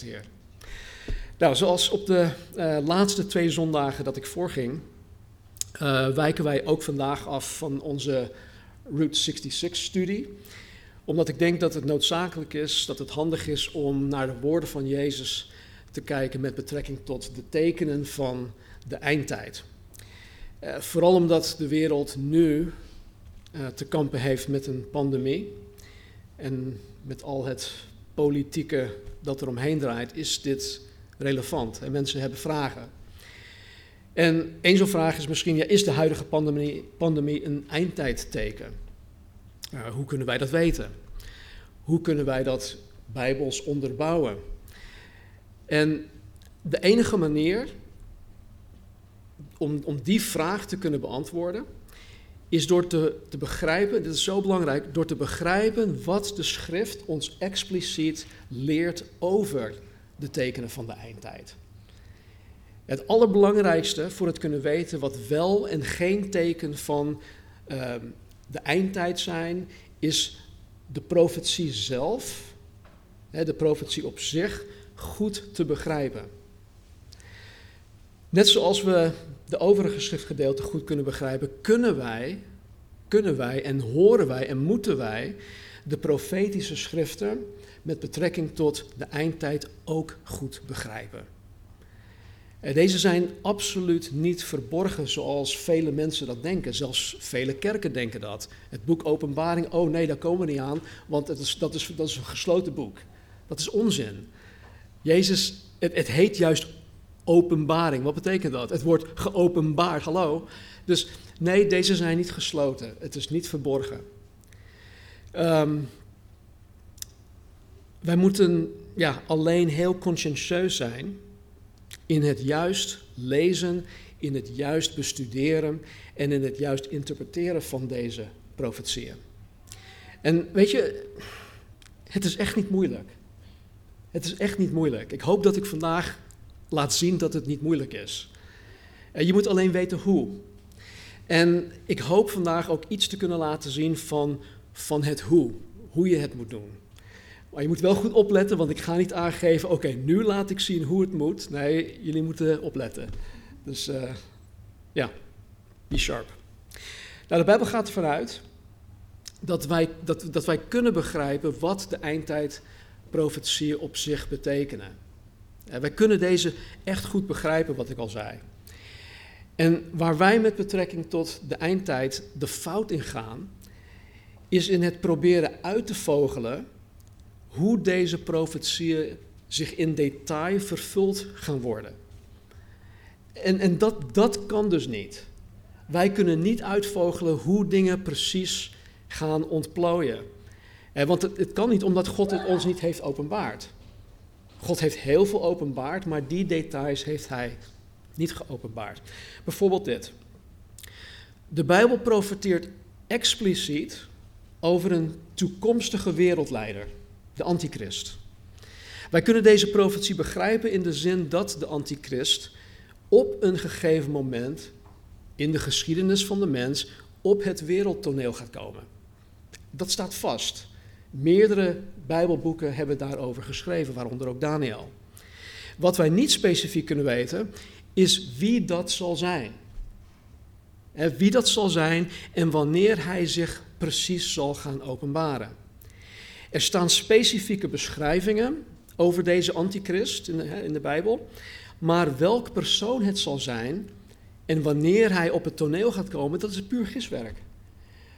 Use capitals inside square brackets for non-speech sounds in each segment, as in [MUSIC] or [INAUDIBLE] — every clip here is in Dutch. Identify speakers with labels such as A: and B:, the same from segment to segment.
A: Heer. Nou, zoals op de uh, laatste twee zondagen dat ik voorging, uh, wijken wij ook vandaag af van onze Route 66-studie. Omdat ik denk dat het noodzakelijk is, dat het handig is om naar de woorden van Jezus te kijken met betrekking tot de tekenen van de eindtijd. Uh, vooral omdat de wereld nu te kampen heeft met een pandemie en met al het politieke dat er omheen draait, is dit relevant en mensen hebben vragen. En een zo'n vraag is misschien, ja, is de huidige pandemie, pandemie een eindtijdteken? Uh, hoe kunnen wij dat weten? Hoe kunnen wij dat bijbels onderbouwen? En de enige manier om, om die vraag te kunnen beantwoorden, is door te, te begrijpen, dit is zo belangrijk, door te begrijpen wat de schrift ons expliciet leert over de tekenen van de eindtijd. Het allerbelangrijkste voor het kunnen weten wat wel en geen teken van uh, de eindtijd zijn, is de profetie zelf, de profetie op zich, goed te begrijpen. Net zoals we de overige schriftgedeelten goed kunnen begrijpen, kunnen wij, kunnen wij en horen wij en moeten wij de profetische schriften met betrekking tot de eindtijd ook goed begrijpen. Deze zijn absoluut niet verborgen zoals vele mensen dat denken. Zelfs vele kerken denken dat. Het boek Openbaring, oh nee, daar komen we niet aan, want het is, dat, is, dat is een gesloten boek. Dat is onzin. Jezus, het, het heet juist openbaring. Wat betekent dat? Het wordt geopenbaard, hallo. Dus nee, deze zijn niet gesloten. Het is niet verborgen. Um, wij moeten ja, alleen heel conscientieus zijn in het juist lezen, in het juist bestuderen en in het juist interpreteren van deze profetieën. En weet je, het is echt niet moeilijk. Het is echt niet moeilijk. Ik hoop dat ik vandaag laat zien dat het niet moeilijk is. Je moet alleen weten hoe. En ik hoop vandaag ook iets te kunnen laten zien van, van het hoe. Hoe je het moet doen. Maar je moet wel goed opletten, want ik ga niet aangeven, oké, nu laat ik zien hoe het moet. Nee, jullie moeten opletten. Dus uh, ja, be sharp. Nou, de Bijbel gaat ervan uit dat wij, dat, dat wij kunnen begrijpen wat de eindtijdprofetieën op zich betekenen. En wij kunnen deze echt goed begrijpen, wat ik al zei. En waar wij met betrekking tot de eindtijd de fout in gaan, is in het proberen uit te vogelen hoe deze profetieën zich in detail vervuld gaan worden. En, en dat, dat kan dus niet. Wij kunnen niet uitvogelen hoe dingen precies gaan ontplooien. Eh, want het kan niet omdat God het ons niet heeft openbaard. God heeft heel veel openbaard, maar die details heeft hij niet geopenbaard. Bijvoorbeeld dit. De Bijbel profeteert expliciet over een toekomstige wereldleider de antichrist. Wij kunnen deze profetie begrijpen in de zin dat de antichrist op een gegeven moment in de geschiedenis van de mens op het wereldtoneel gaat komen. Dat staat vast. Meerdere Bijbelboeken hebben daarover geschreven, waaronder ook Daniel. Wat wij niet specifiek kunnen weten, is wie dat zal zijn. Wie dat zal zijn en wanneer hij zich precies zal gaan openbaren. Er staan specifieke beschrijvingen over deze antichrist in de, in de Bijbel, maar welk persoon het zal zijn en wanneer hij op het toneel gaat komen, dat is puur giswerk.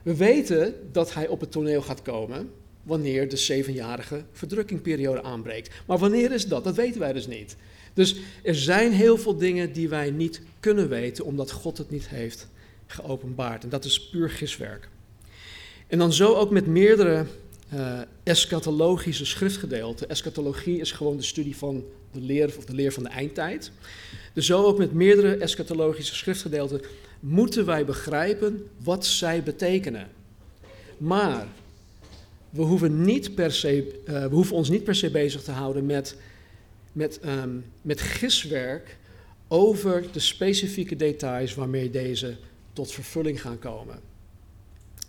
A: We weten dat hij op het toneel gaat komen wanneer de zevenjarige verdrukkingperiode aanbreekt. Maar wanneer is dat? Dat weten wij dus niet. Dus er zijn heel veel dingen die wij niet kunnen weten omdat God het niet heeft geopenbaard. En dat is puur giswerk. En dan zo ook met meerdere uh, eschatologische schriftgedeelte. Eschatologie is gewoon de studie van de leer of de leer van de eindtijd. Dus zo ook met meerdere eschatologische schriftgedeelten moeten wij begrijpen wat zij betekenen. Maar we hoeven, niet per se, uh, we hoeven ons niet per se bezig te houden met, met, um, met giswerk over de specifieke details waarmee deze tot vervulling gaan komen.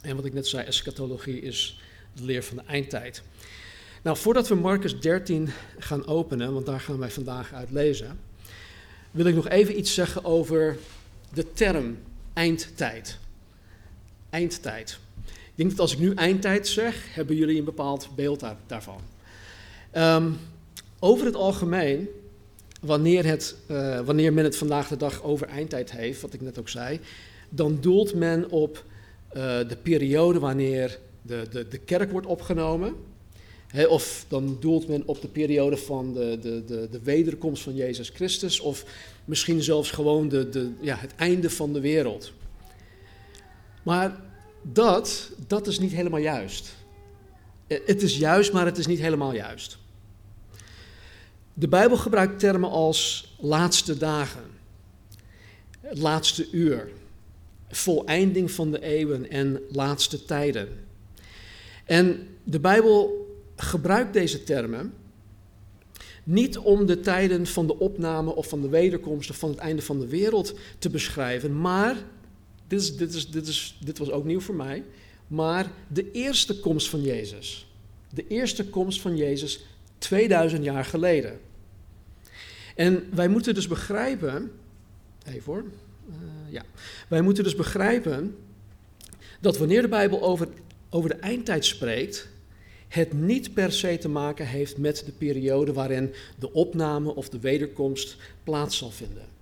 A: En wat ik net zei, eschatologie is de leer van de eindtijd. Nou, voordat we Marcus 13 gaan openen, want daar gaan wij vandaag uit lezen, wil ik nog even iets zeggen over de term eindtijd. Eindtijd. Denk dat als ik nu eindtijd zeg, hebben jullie een bepaald beeld daarvan. Ehm, over het algemeen, wanneer, het, uh, wanneer men het vandaag de dag over eindtijd heeft, wat ik net ook zei, dan doelt men op uh, de periode wanneer de, de, de kerk wordt opgenomen. of dan doelt men op de periode van de, de, de, de wederkomst van Jezus Christus. Of misschien zelfs gewoon de, de, ja, het einde van de wereld. Maar dat, dat is niet helemaal juist. Eh, het is juist, maar het is niet helemaal juist. De Bijbel gebruikt termen als laatste dagen, laatste uur, voleinding van de eeuwen en laatste tijden. En de Bijbel gebruikt deze termen niet om de tijden van de opname of van de wederkomst of van het einde van de wereld te beschrijven, maar, dit, is, dit, is, dit, is, dit was ook nieuw voor mij, maar de eerste komst van Jezus. De eerste komst van Jezus 2000 jaar geleden. En wij moeten dus begrijpen, even hoor, uh, ja, wij moeten dus begrijpen dat wanneer de Bijbel over, over de eindtijd spreekt, het niet per se te maken heeft met de periode waarin de opname of de wederkomst plaats zal vinden.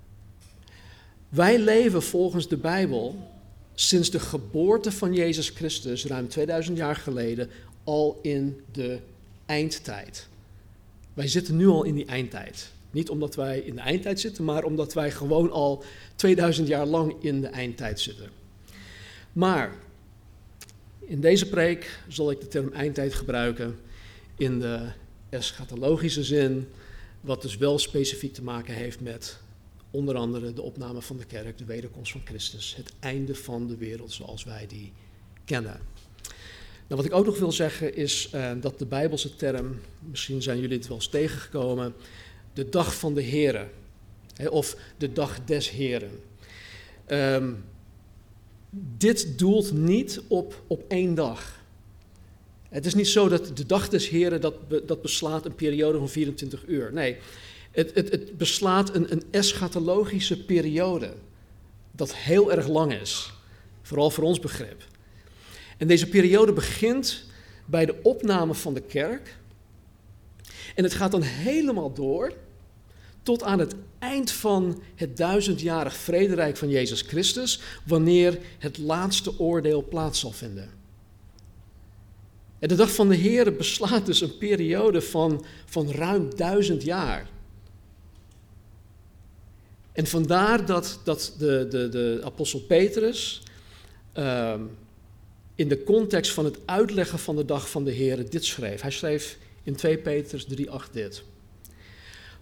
A: Wij leven volgens de Bijbel sinds de geboorte van Jezus Christus, ruim 2000 jaar geleden, al in de eindtijd. Wij zitten nu al in die eindtijd. Niet omdat wij in de eindtijd zitten, maar omdat wij gewoon al 2000 jaar lang in de eindtijd zitten. Maar in deze preek zal ik de term eindtijd gebruiken in de eschatologische zin, wat dus wel specifiek te maken heeft met onder andere de opname van de kerk, de wederkomst van Christus, het einde van de wereld zoals wij die kennen. Nou, wat ik ook nog wil zeggen is uh, dat de Bijbelse term, misschien zijn jullie het wel eens tegengekomen, de dag van de Heren, of de dag des Heren. Um, dit doelt niet op, op één dag. Het is niet zo dat de dag des Heren dat, dat beslaat een periode van 24 uur. Nee, het, het, beslaat een, een eschatologische periode dat heel erg lang is. Vooral voor ons begrip. En deze periode begint bij de opname van de kerk. En het gaat dan helemaal door tot aan het eind van het duizendjarig vrederijk van Jezus Christus, wanneer het laatste oordeel plaats zal vinden. En de dag van de Heer beslaat dus een periode van, van ruim duizend jaar. En vandaar dat, dat de, de, de apostel Petrus uh, in de context van het uitleggen van de dag van de Heer dit schreef. Hij schreef in 2 Petrus 3:8 dit.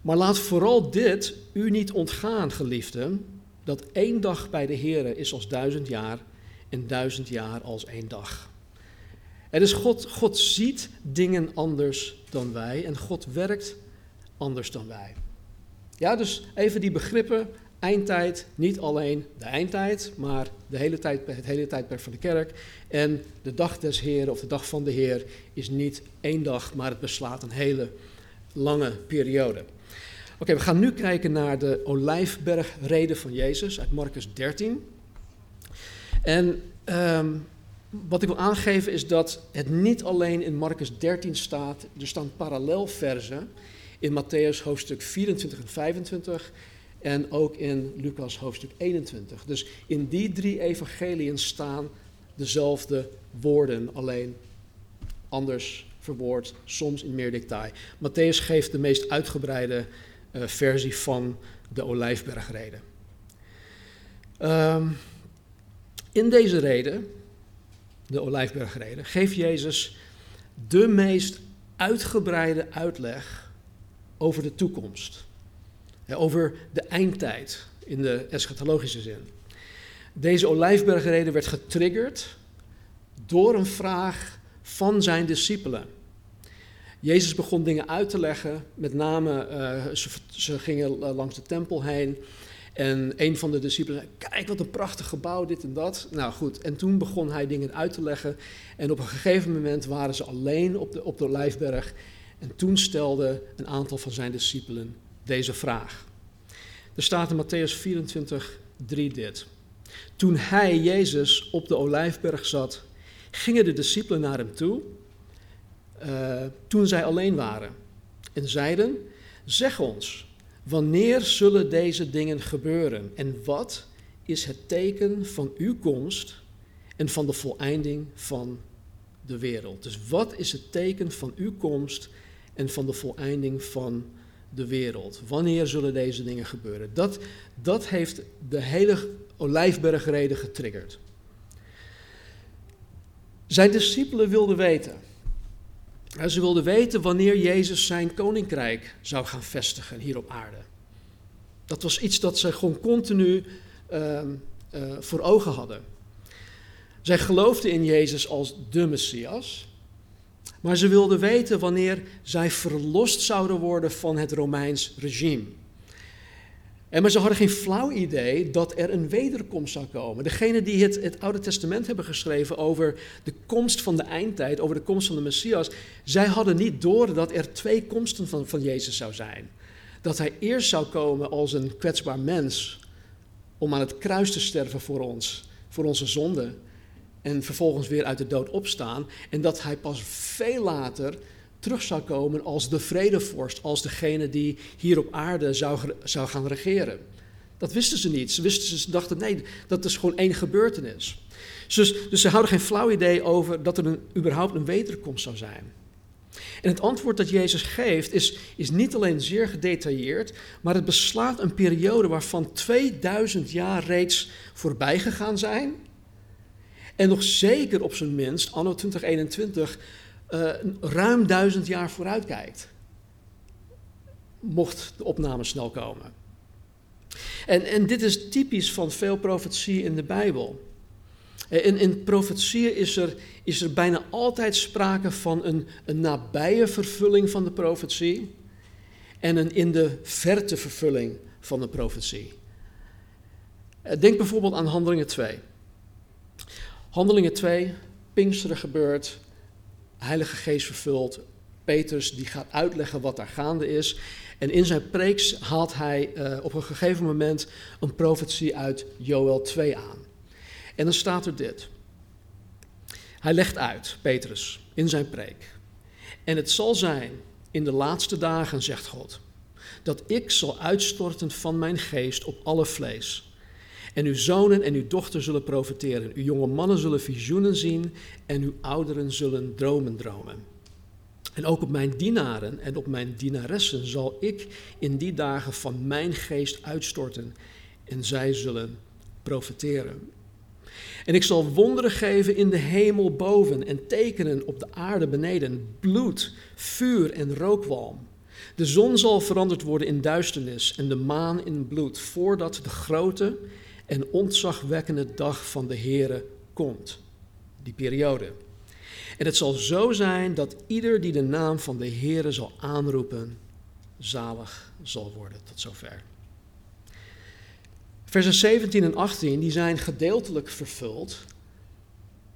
A: Maar laat vooral dit u niet ontgaan, geliefden, dat één dag bij de Heer is als duizend jaar en duizend jaar als één dag. En dus God, God ziet dingen anders dan wij en God werkt anders dan wij. Ja, dus even die begrippen, eindtijd, niet alleen de eindtijd, maar de hele tijd, het hele tijdperk van de kerk. En de dag des Heeren of de dag van de Heer is niet één dag, maar het beslaat een hele lange periode. Oké, we gaan nu kijken naar de olijfbergreden van Jezus uit Marcus 13. En um, wat ik wil aangeven is dat het niet alleen in Marcus 13 staat, er staan parallelversen in Matthäus hoofdstuk 24 en 25 en ook in Lucas hoofdstuk 21. Dus in die drie evangeliën staan dezelfde woorden, alleen anders verwoord, soms in meer detail. Matthäus geeft de meest uitgebreide uh, versie van de Olijfbergreden. Um, in deze reden, de Olijfbergreden, geeft Jezus de meest uitgebreide uitleg over de toekomst. over de eindtijd in de eschatologische zin. Deze Olijfbergreden werd getriggerd door een vraag van zijn discipelen. Jezus begon dingen uit te leggen, met name uh, ze, gingen langs de tempel heen. En een van de discipelen zei, kijk wat een prachtig gebouw, dit en dat. Nou goed, en toen begon hij dingen uit te leggen. En op een gegeven moment waren ze alleen op de, op de Olijfberg. En toen stelde een aantal van zijn discipelen deze vraag. Er staat in Matthäus 24, 3 dit. Toen hij, Jezus, op de Olijfberg zat, gingen de discipelen naar hem toe, uh, toen zij alleen waren, en zeiden, zeg ons, wanneer zullen deze dingen gebeuren en wat is het teken van uw komst en van de voleinding van de wereld? Dus wat is het teken van uw komst en van de voleinding van de wereld? Wanneer zullen deze dingen gebeuren? Dat, dat heeft de hele Olijfbergreden getriggerd. Zijn discipelen wilden weten. Ze wilden weten wanneer Jezus zijn koninkrijk zou gaan vestigen hier op aarde. Dat was iets dat ze gewoon continu uh, uh, voor ogen hadden. Zij geloofden in Jezus als de Messias, maar ze wilden weten wanneer zij verlost zouden worden van het Romeins regime. En maar ze hadden geen flauw idee dat er een wederkomst zou komen. Degene die het, het, Oude Testament hebben geschreven over de komst van de eindtijd, over de komst van de Messias, zij hadden niet door dat er twee komsten van, van Jezus zou zijn. Dat hij eerst zou komen als een kwetsbaar mens om aan het kruis te sterven voor ons, voor onze zonden. En vervolgens weer uit de dood opstaan. En dat hij pas veel later terug zou komen als de vredevorst, als degene die hier op aarde zou, zou gaan regeren. Dat wisten ze niet. Ze, wisten, ze dachten, nee, dat is gewoon één gebeurtenis. Dus, dus ze hadden geen flauw idee over dat er een, überhaupt een wederkomst zou zijn. En het antwoord dat Jezus geeft is, is niet alleen zeer gedetailleerd, maar het beslaat een periode waarvan 2000 jaar reeds voorbij gegaan zijn. En nog zeker op zijn minst, anno 2021, uh, ruim duizend jaar vooruit kijkt. Mocht de opname snel komen. En, en dit is typisch van veel profetieën in de Bijbel. In, in profetieën is er, is er bijna altijd sprake van een, een nabije vervulling van de profetie en een in de verte vervulling van de profetie. Eh, denk bijvoorbeeld aan Handelingen 2. Handelingen 2, Pinksteren gebeurt, Heilige Geest vervult. Petrus die gaat uitleggen wat daar gaande is. En in zijn preeks haalt hij uh, op een gegeven moment een profetie uit Joel 2 aan. En dan staat er dit. Hij legt uit, Petrus, in zijn preek. En het zal zijn in de laatste dagen, zegt God, dat ik zal uitstorten van mijn geest op alle vlees. En uw zonen en uw dochters zullen profiteren. Uw jonge mannen zullen visioenen zien en uw ouderen zullen dromen dromen. En ook op mijn dienaren en op mijn dienaressen zal ik in die dagen van mijn geest uitstorten en zij zullen profiteren. En ik zal wonderen geven in de hemel boven en tekenen op de aarde beneden, bloed, vuur en rookwalm. De zon zal veranderd worden in duisternis en de maan in bloed, voordat de grote en ontzagwekkende dag van de Heere komt. Die periode. En het zal zo zijn dat ieder die de naam van de Heere zal aanroepen, zalig zal worden. Tot zover. Versen 17 en 18 die zijn gedeeltelijk vervuld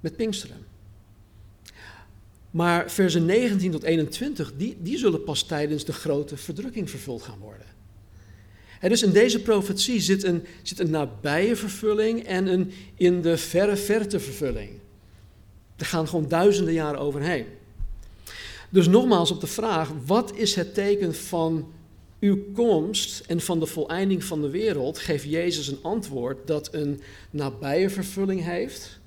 A: met Pinksteren. Maar versen 19 tot 21, die, die zullen pas tijdens de grote verdrukking vervuld gaan worden. Dus in deze profetie zit een, zit een nabije vervulling en een in de verre verte vervulling. Er gaan gewoon duizenden jaren overheen. Dus nogmaals op de vraag, wat is het teken van uw komst en van de voleinding van de wereld, geeft Jezus een antwoord dat een nabije vervulling heeft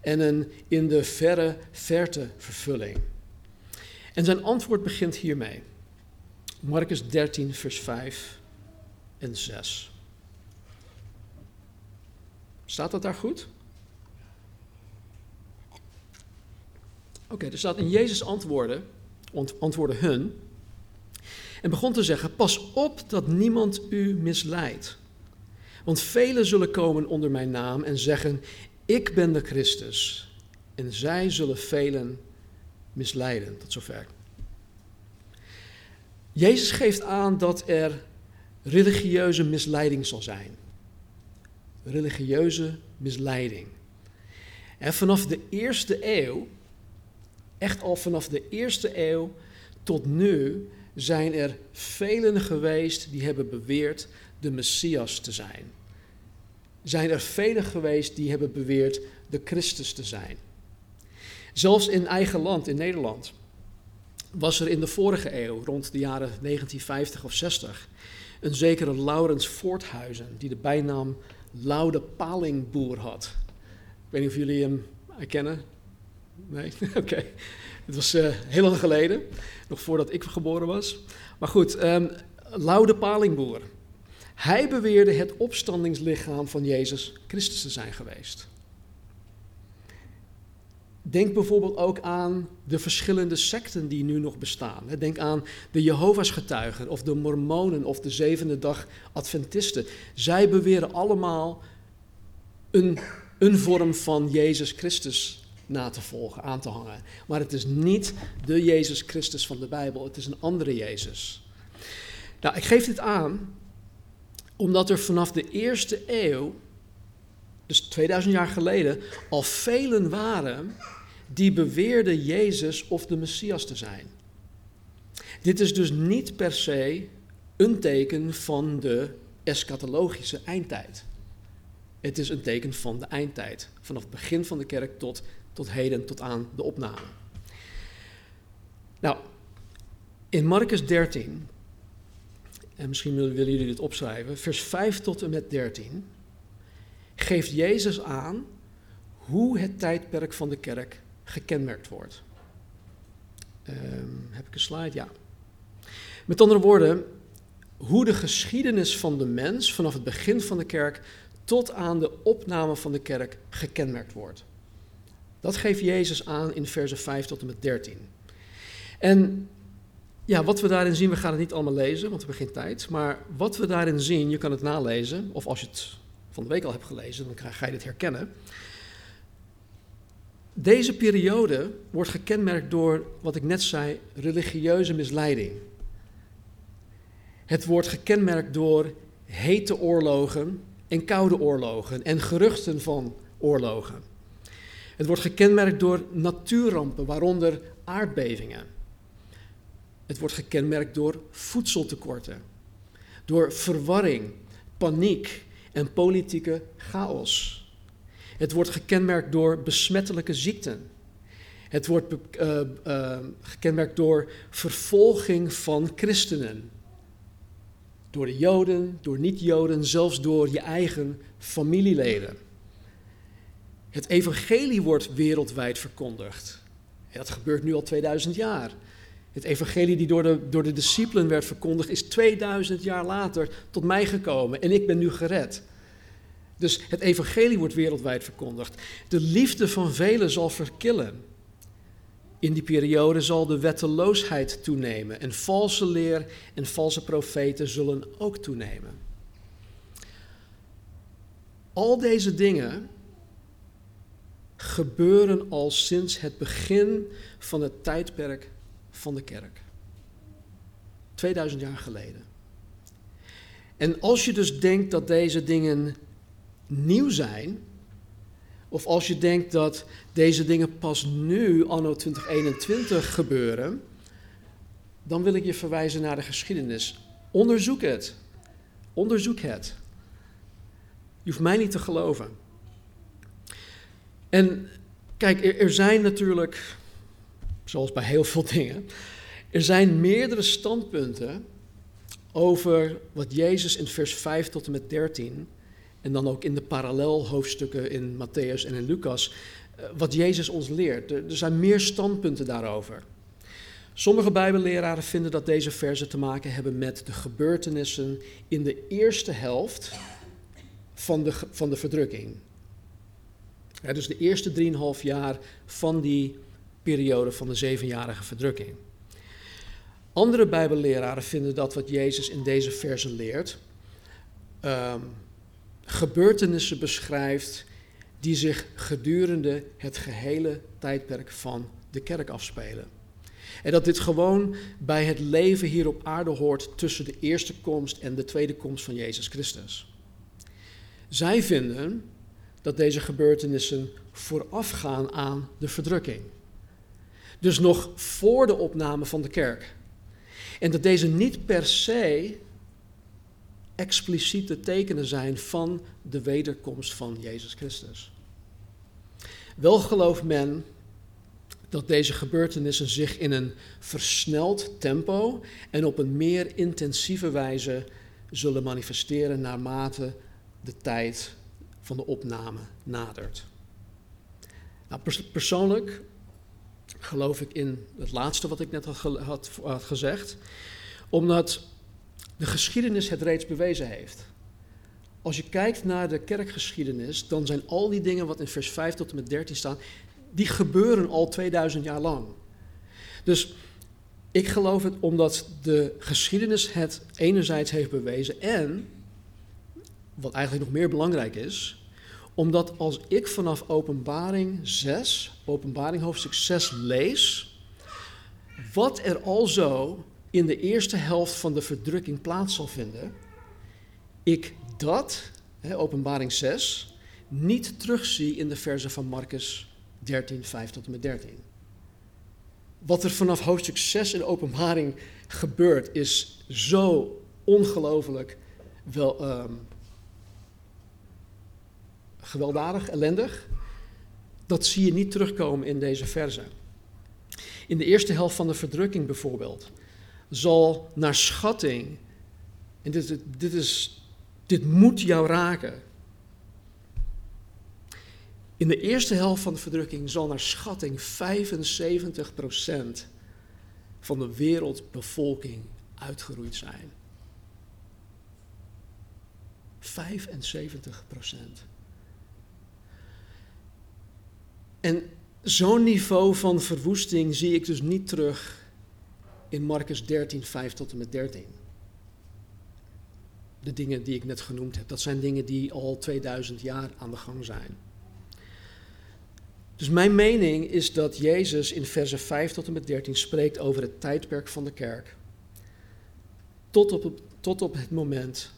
A: en een in de verre verte vervulling. En zijn antwoord begint hiermee. Marcus 13, vers 5 en 6. Staat dat daar goed? Oké, er staat in Jezus antwoorden, antwoorden hun, en begon te zeggen: Pas op dat niemand u misleidt. Want velen zullen komen onder mijn naam en zeggen: Ik ben de Christus. En zij zullen velen misleiden. Tot zover. Jezus geeft aan dat er religieuze misleiding zal zijn religieuze misleiding. En vanaf de eerste eeuw, echt al vanaf de eerste eeuw tot nu, zijn er velen geweest die hebben beweerd de Messias te zijn. Zijn er velen geweest die hebben beweerd de Christus te zijn. Zelfs in eigen land, in Nederland, was er in de vorige eeuw, rond de jaren 1950 of 60, een zekere Laurens Voorthuizen, die de bijnaam Laude Palingboer had. Ik weet niet of jullie hem herkennen. Nee? [LAUGHS] Oké. Het was uh, heel lang geleden, nog voordat ik geboren was. Maar goed, um, Laude Palingboer. Hij beweerde het opstandingslichaam van Jezus Christus te zijn geweest. Denk bijvoorbeeld ook aan de verschillende secten die nu nog bestaan. Denk aan de Jehovah's getuigen of de Mormonen of de zevende dag Adventisten. Zij beweren allemaal een, een vorm van Jezus Christus na te volgen, aan te hangen. Maar het is niet de Jezus Christus van de Bijbel, het is een andere Jezus. Nou, ik geef dit aan omdat er vanaf de eerste eeuw, dus 2000 jaar geleden, al velen waren die beweerden Jezus of de Messias te zijn. Dit is dus niet per se een teken van de eschatologische eindtijd. Het is een teken van de eindtijd, vanaf het begin van de kerk tot, tot heden, tot aan de opname. Nou, in Marcus 13, en misschien willen jullie dit opschrijven, vers 5 tot en met 13, geeft Jezus aan hoe het tijdperk van de kerk gekenmerkt wordt. Um, heb ik een slide? Ja. Met andere woorden, hoe de geschiedenis van de mens vanaf het begin van de kerk tot aan de opname van de kerk gekenmerkt wordt. Dat geeft Jezus aan in versen 5 tot en met 13. En ja, wat we daarin zien, we gaan het niet allemaal lezen, want we hebben geen tijd. Maar wat we daarin zien, je kan het nalezen, of als je het van de week al hebt gelezen, dan ga je dit herkennen. Deze periode wordt gekenmerkt door, wat ik net zei, religieuze misleiding. Het wordt gekenmerkt door hete oorlogen en koude oorlogen en geruchten van oorlogen. Het wordt gekenmerkt door natuurrampen, waaronder aardbevingen. Het wordt gekenmerkt door voedseltekorten, door verwarring, paniek en politieke chaos. Het wordt gekenmerkt door besmettelijke ziekten. Het wordt uh, gekenmerkt door vervolging van christenen. Door de Joden, door niet-Joden, zelfs door je eigen familieleden. Het evangelie wordt wereldwijd verkondigd. dat gebeurt nu al 2000 jaar. Het evangelie die door de, door de discipelen werd verkondigd, is 2000 jaar later tot mij gekomen en ik ben nu gered. Dus het evangelie wordt wereldwijd verkondigd. De liefde van velen zal verkillen. In die periode zal de wetteloosheid toenemen en valse leer en valse profeten zullen ook toenemen. Al deze dingen gebeuren al sinds het begin van het tijdperk van de kerk. 2000 jaar geleden. En als je dus denkt dat deze dingen nieuw zijn, of als je denkt dat deze dingen pas nu, anno 2021, gebeuren, dan wil ik je verwijzen naar de geschiedenis. Onderzoek het. Onderzoek het. Je hoeft mij niet te geloven. En kijk, er, zijn natuurlijk, zoals bij heel veel [LAUGHS] dingen, er zijn meerdere standpunten over wat Jezus in vers 5 tot en met 13 en dan ook in de parallelhoofdstukken in Matthäus en in Lucas, eh, wat Jezus ons leert. Er, zijn meer standpunten daarover. Sommige Bijbelleraren vinden dat deze versen te maken hebben met de gebeurtenissen in de eerste helft van de, van de verdrukking. dus de eerste drieënhalf jaar van die periode van de zevenjarige verdrukking. Andere Bijbelleraren vinden dat wat Jezus in deze versen leert, um, gebeurtenissen beschrijft die zich gedurende het gehele tijdperk van de kerk afspelen. En dat dit gewoon bij het leven hier op aarde hoort tussen de eerste komst en de tweede komst van Jezus Christus. Zij vinden dat deze gebeurtenissen voorafgaan aan de verdrukking. Dus nog voor de opname van de kerk. En dat deze niet per se expliciete tekenen zijn van de wederkomst van Jezus Christus. Wel gelooft men dat deze gebeurtenissen zich in een versneld tempo en op een meer intensieve wijze zullen manifesteren naarmate de tijd van de opname nadert. Nou, persoonlijk geloof ik in het laatste wat ik net had, had, had gezegd, omdat de geschiedenis het reeds bewezen heeft. Als je kijkt naar de kerkgeschiedenis, dan zijn al die dingen wat in vers 5 tot en met 13 staan, die gebeuren al 2000 jaar lang. Dus ik geloof het omdat de geschiedenis het enerzijds heeft bewezen en, wat eigenlijk nog meer belangrijk is, omdat als ik vanaf Openbaring 6, Openbaring hoofdstuk 6 lees, wat er al zo in de eerste helft van de verdrukking plaats zal vinden, ik dat, hè, Openbaring 6, niet terugzie in de versen van Marcus 13, 5 tot en met 13. Wat er vanaf hoofdstuk 6 in Openbaring gebeurt, is zo ongelooflijk wel, um, gewelddadig, ellendig. Dat zie je niet terugkomen in deze versen. In de eerste helft van de verdrukking bijvoorbeeld zal naar schatting, en dit, dit, is, dit moet jou raken. In de eerste helft van de verdrukking zal naar schatting 75% van de wereldbevolking uitgeroeid zijn. 75% En zo'n niveau van verwoesting zie ik dus niet terug in Marcus 13, 5 tot en met 13. De dingen die ik net genoemd heb, dat zijn dingen die al 2000 jaar aan de gang zijn. Dus mijn mening is dat Jezus in versen 5 tot en met 13 spreekt over het tijdperk van de kerk. Tot op, tot op het moment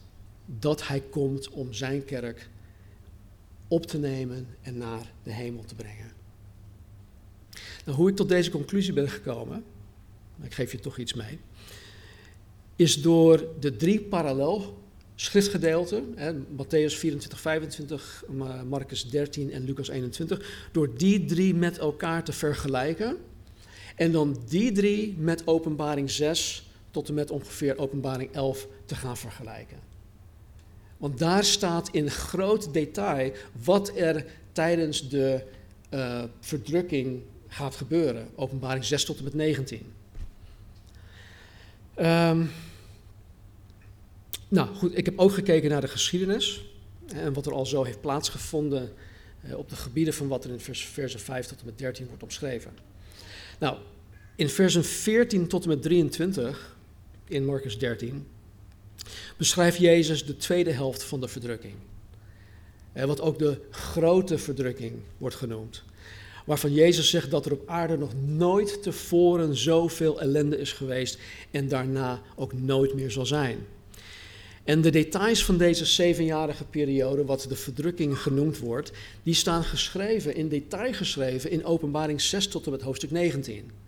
A: dat hij komt om zijn kerk op te nemen en naar de hemel te brengen. Nou, hoe ik tot deze conclusie ben gekomen, ik geef je toch iets mee, is door de drie parallel schriftgedeelten, hè, Matthäus 24, 25, Marcus 13 en Lucas 21, door die drie met elkaar te vergelijken en dan die drie met openbaring 6 tot en met ongeveer openbaring 11 te gaan vergelijken. Want daar staat in groot detail wat er tijdens de uh, verdrukking gaat gebeuren. Openbaring 6 tot en met 19. Ehm, nou goed, ik heb ook gekeken naar de geschiedenis en wat er al zo heeft plaatsgevonden eh, op de gebieden van wat er in vers, versen 5 tot en met 13 wordt omschreven. Nou, in versen 14 tot en met 23 in Marcus 13 beschrijft Jezus de tweede helft van de verdrukking. Eh, wat ook de grote verdrukking wordt genoemd waarvan Jezus zegt dat er op aarde nog nooit tevoren zoveel ellende is geweest en daarna ook nooit meer zal zijn. En de details van deze zevenjarige periode, wat de verdrukking genoemd wordt, die staan geschreven, in detail geschreven in Openbaring 6 tot en met hoofdstuk 19.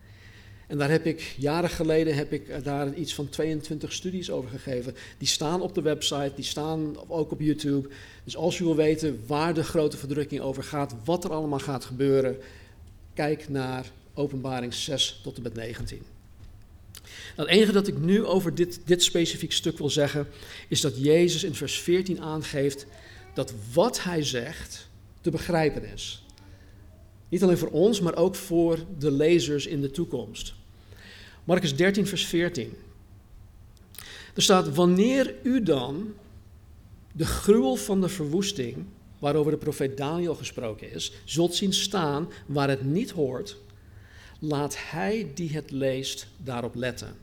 A: En daar heb ik, jaren geleden heb ik daar iets van 22 studies over gegeven. Die staan op de website, die staan ook op YouTube. Dus als u wil weten waar de grote verdrukking over gaat, wat er allemaal gaat gebeuren, kijk naar openbaring 6 tot en met 19. Nou, het enige dat ik nu over dit, dit specifiek stuk wil zeggen, is dat Jezus in vers 14 aangeeft dat wat hij zegt te begrijpen is. Niet alleen voor ons, maar ook voor de lezers in de toekomst. Marcus 13, vers 14. Er staat, wanneer u dan de gruwel van de verwoesting, waarover de profeet Daniel gesproken is, zult zien staan waar het niet hoort, laat hij die het leest daarop letten.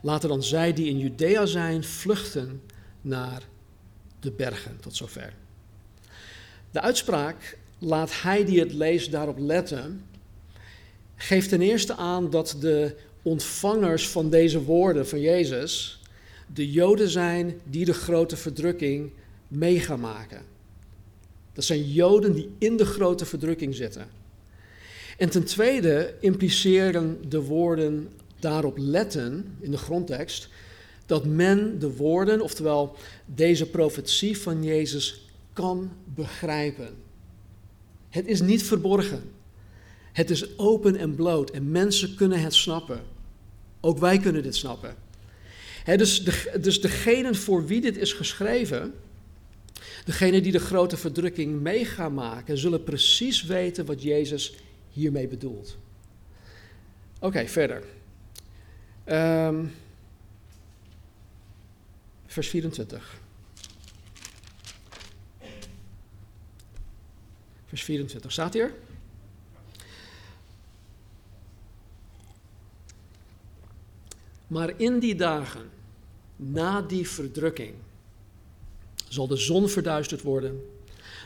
A: Laten dan zij die in Judea zijn vluchten naar de bergen, tot zover. De uitspraak, laat hij die het leest daarop letten, geeft ten eerste aan dat de ontvangers van deze woorden van Jezus de Joden zijn die de grote verdrukking mee gaan maken. Dat zijn Joden die in de grote verdrukking zitten. En ten tweede impliceren de woorden daarop letten in de grondtekst dat men de woorden, oftewel deze profetie van Jezus, kan begrijpen. Het is niet verborgen. Het is open en bloot en mensen kunnen het snappen. Ook wij kunnen dit snappen. dus, dus degenen voor wie dit is geschreven, degenen die de grote verdrukking mee gaan maken, zullen precies weten wat Jezus hiermee bedoelt. Oké, verder. Um, vers 24. Vers 24 staat hier. Maar in die dagen, na die verdrukking, zal de zon verduisterd worden,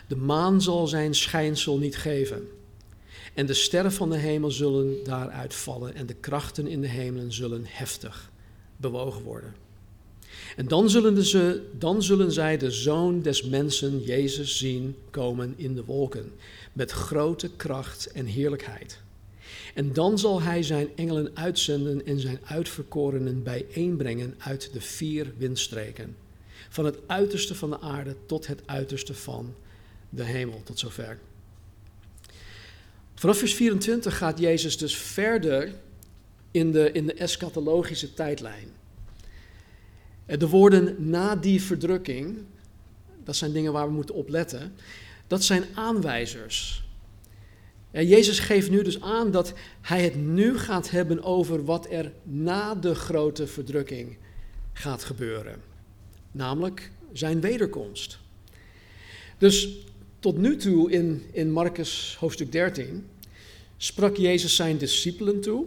A: de maan zal zijn schijnsel niet geven, en de sterren van de hemel zullen daaruit vallen, en de krachten in de hemelen zullen heftig bewogen worden. En dan zullen, ze, dan zullen zij de zoon des mensen, Jezus, zien komen in de wolken, met grote kracht en heerlijkheid. En dan zal hij zijn engelen uitzenden en zijn uitverkorenen bijeenbrengen uit de vier windstreken. Van het uiterste van de aarde tot het uiterste van de hemel, tot zover. Vanaf vers 24 gaat Jezus dus verder in de, in de eschatologische tijdlijn. De woorden na die verdrukking, dat zijn dingen waar we moeten opletten, dat zijn aanwijzers. En Jezus geeft nu dus aan dat hij het nu gaat hebben over wat er na de grote verdrukking gaat gebeuren. Namelijk zijn wederkomst. Dus tot nu toe in, in Marcus hoofdstuk 13 sprak Jezus zijn discipelen toe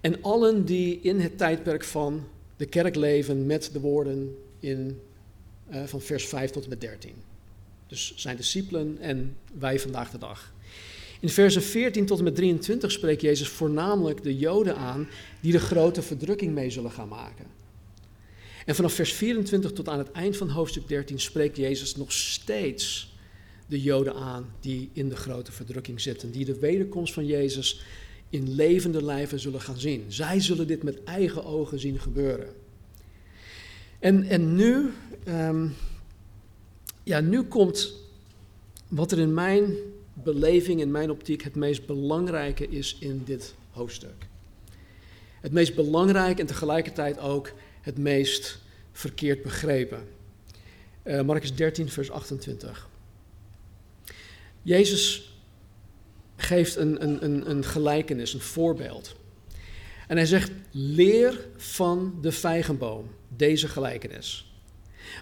A: en allen die in het tijdperk van de kerk leven met de woorden in, uh, van vers 5 tot en met 13. Dus zijn discipelen en wij vandaag de dag. In versen 14 tot en met 23 spreekt Jezus voornamelijk de Joden aan die de grote verdrukking mee zullen gaan maken. En vanaf vers 24 tot aan het eind van hoofdstuk 13 spreekt Jezus nog steeds de Joden aan die in de grote verdrukking zitten, die de wederkomst van Jezus in levende lijven zullen gaan zien. Zij zullen dit met eigen ogen zien gebeuren. En, en nu, um, ja, nu komt wat er in mijn beleving, in mijn optiek, het meest belangrijke is in dit hoofdstuk. Het meest belangrijk en tegelijkertijd ook het meest verkeerd begrepen. Uh, Marcus 13, vers 28. Jezus geeft een, een, een, een gelijkenis, een voorbeeld. En hij zegt: Leer van de vijgenboom deze gelijkenis.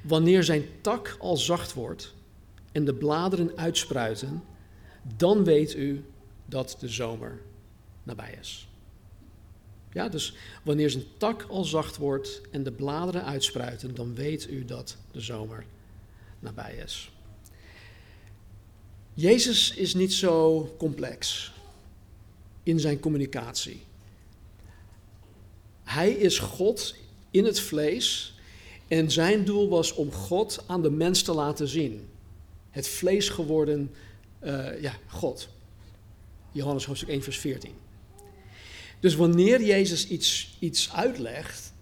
A: Wanneer zijn tak al zacht wordt en de bladeren uitspruiten, dan weet u dat de zomer nabij is. Ja, dus wanneer zijn tak al zacht wordt en de bladeren uitspruiten, dan weet u dat de zomer nabij is. Jezus is niet zo complex in zijn communicatie. Hij is God in het vlees en zijn doel was om God aan de mens te laten zien. Het vlees geworden uh, ja, God. Johannes hoofdstuk 1, vers 14. Dus wanneer Jezus iets, iets uitlegt,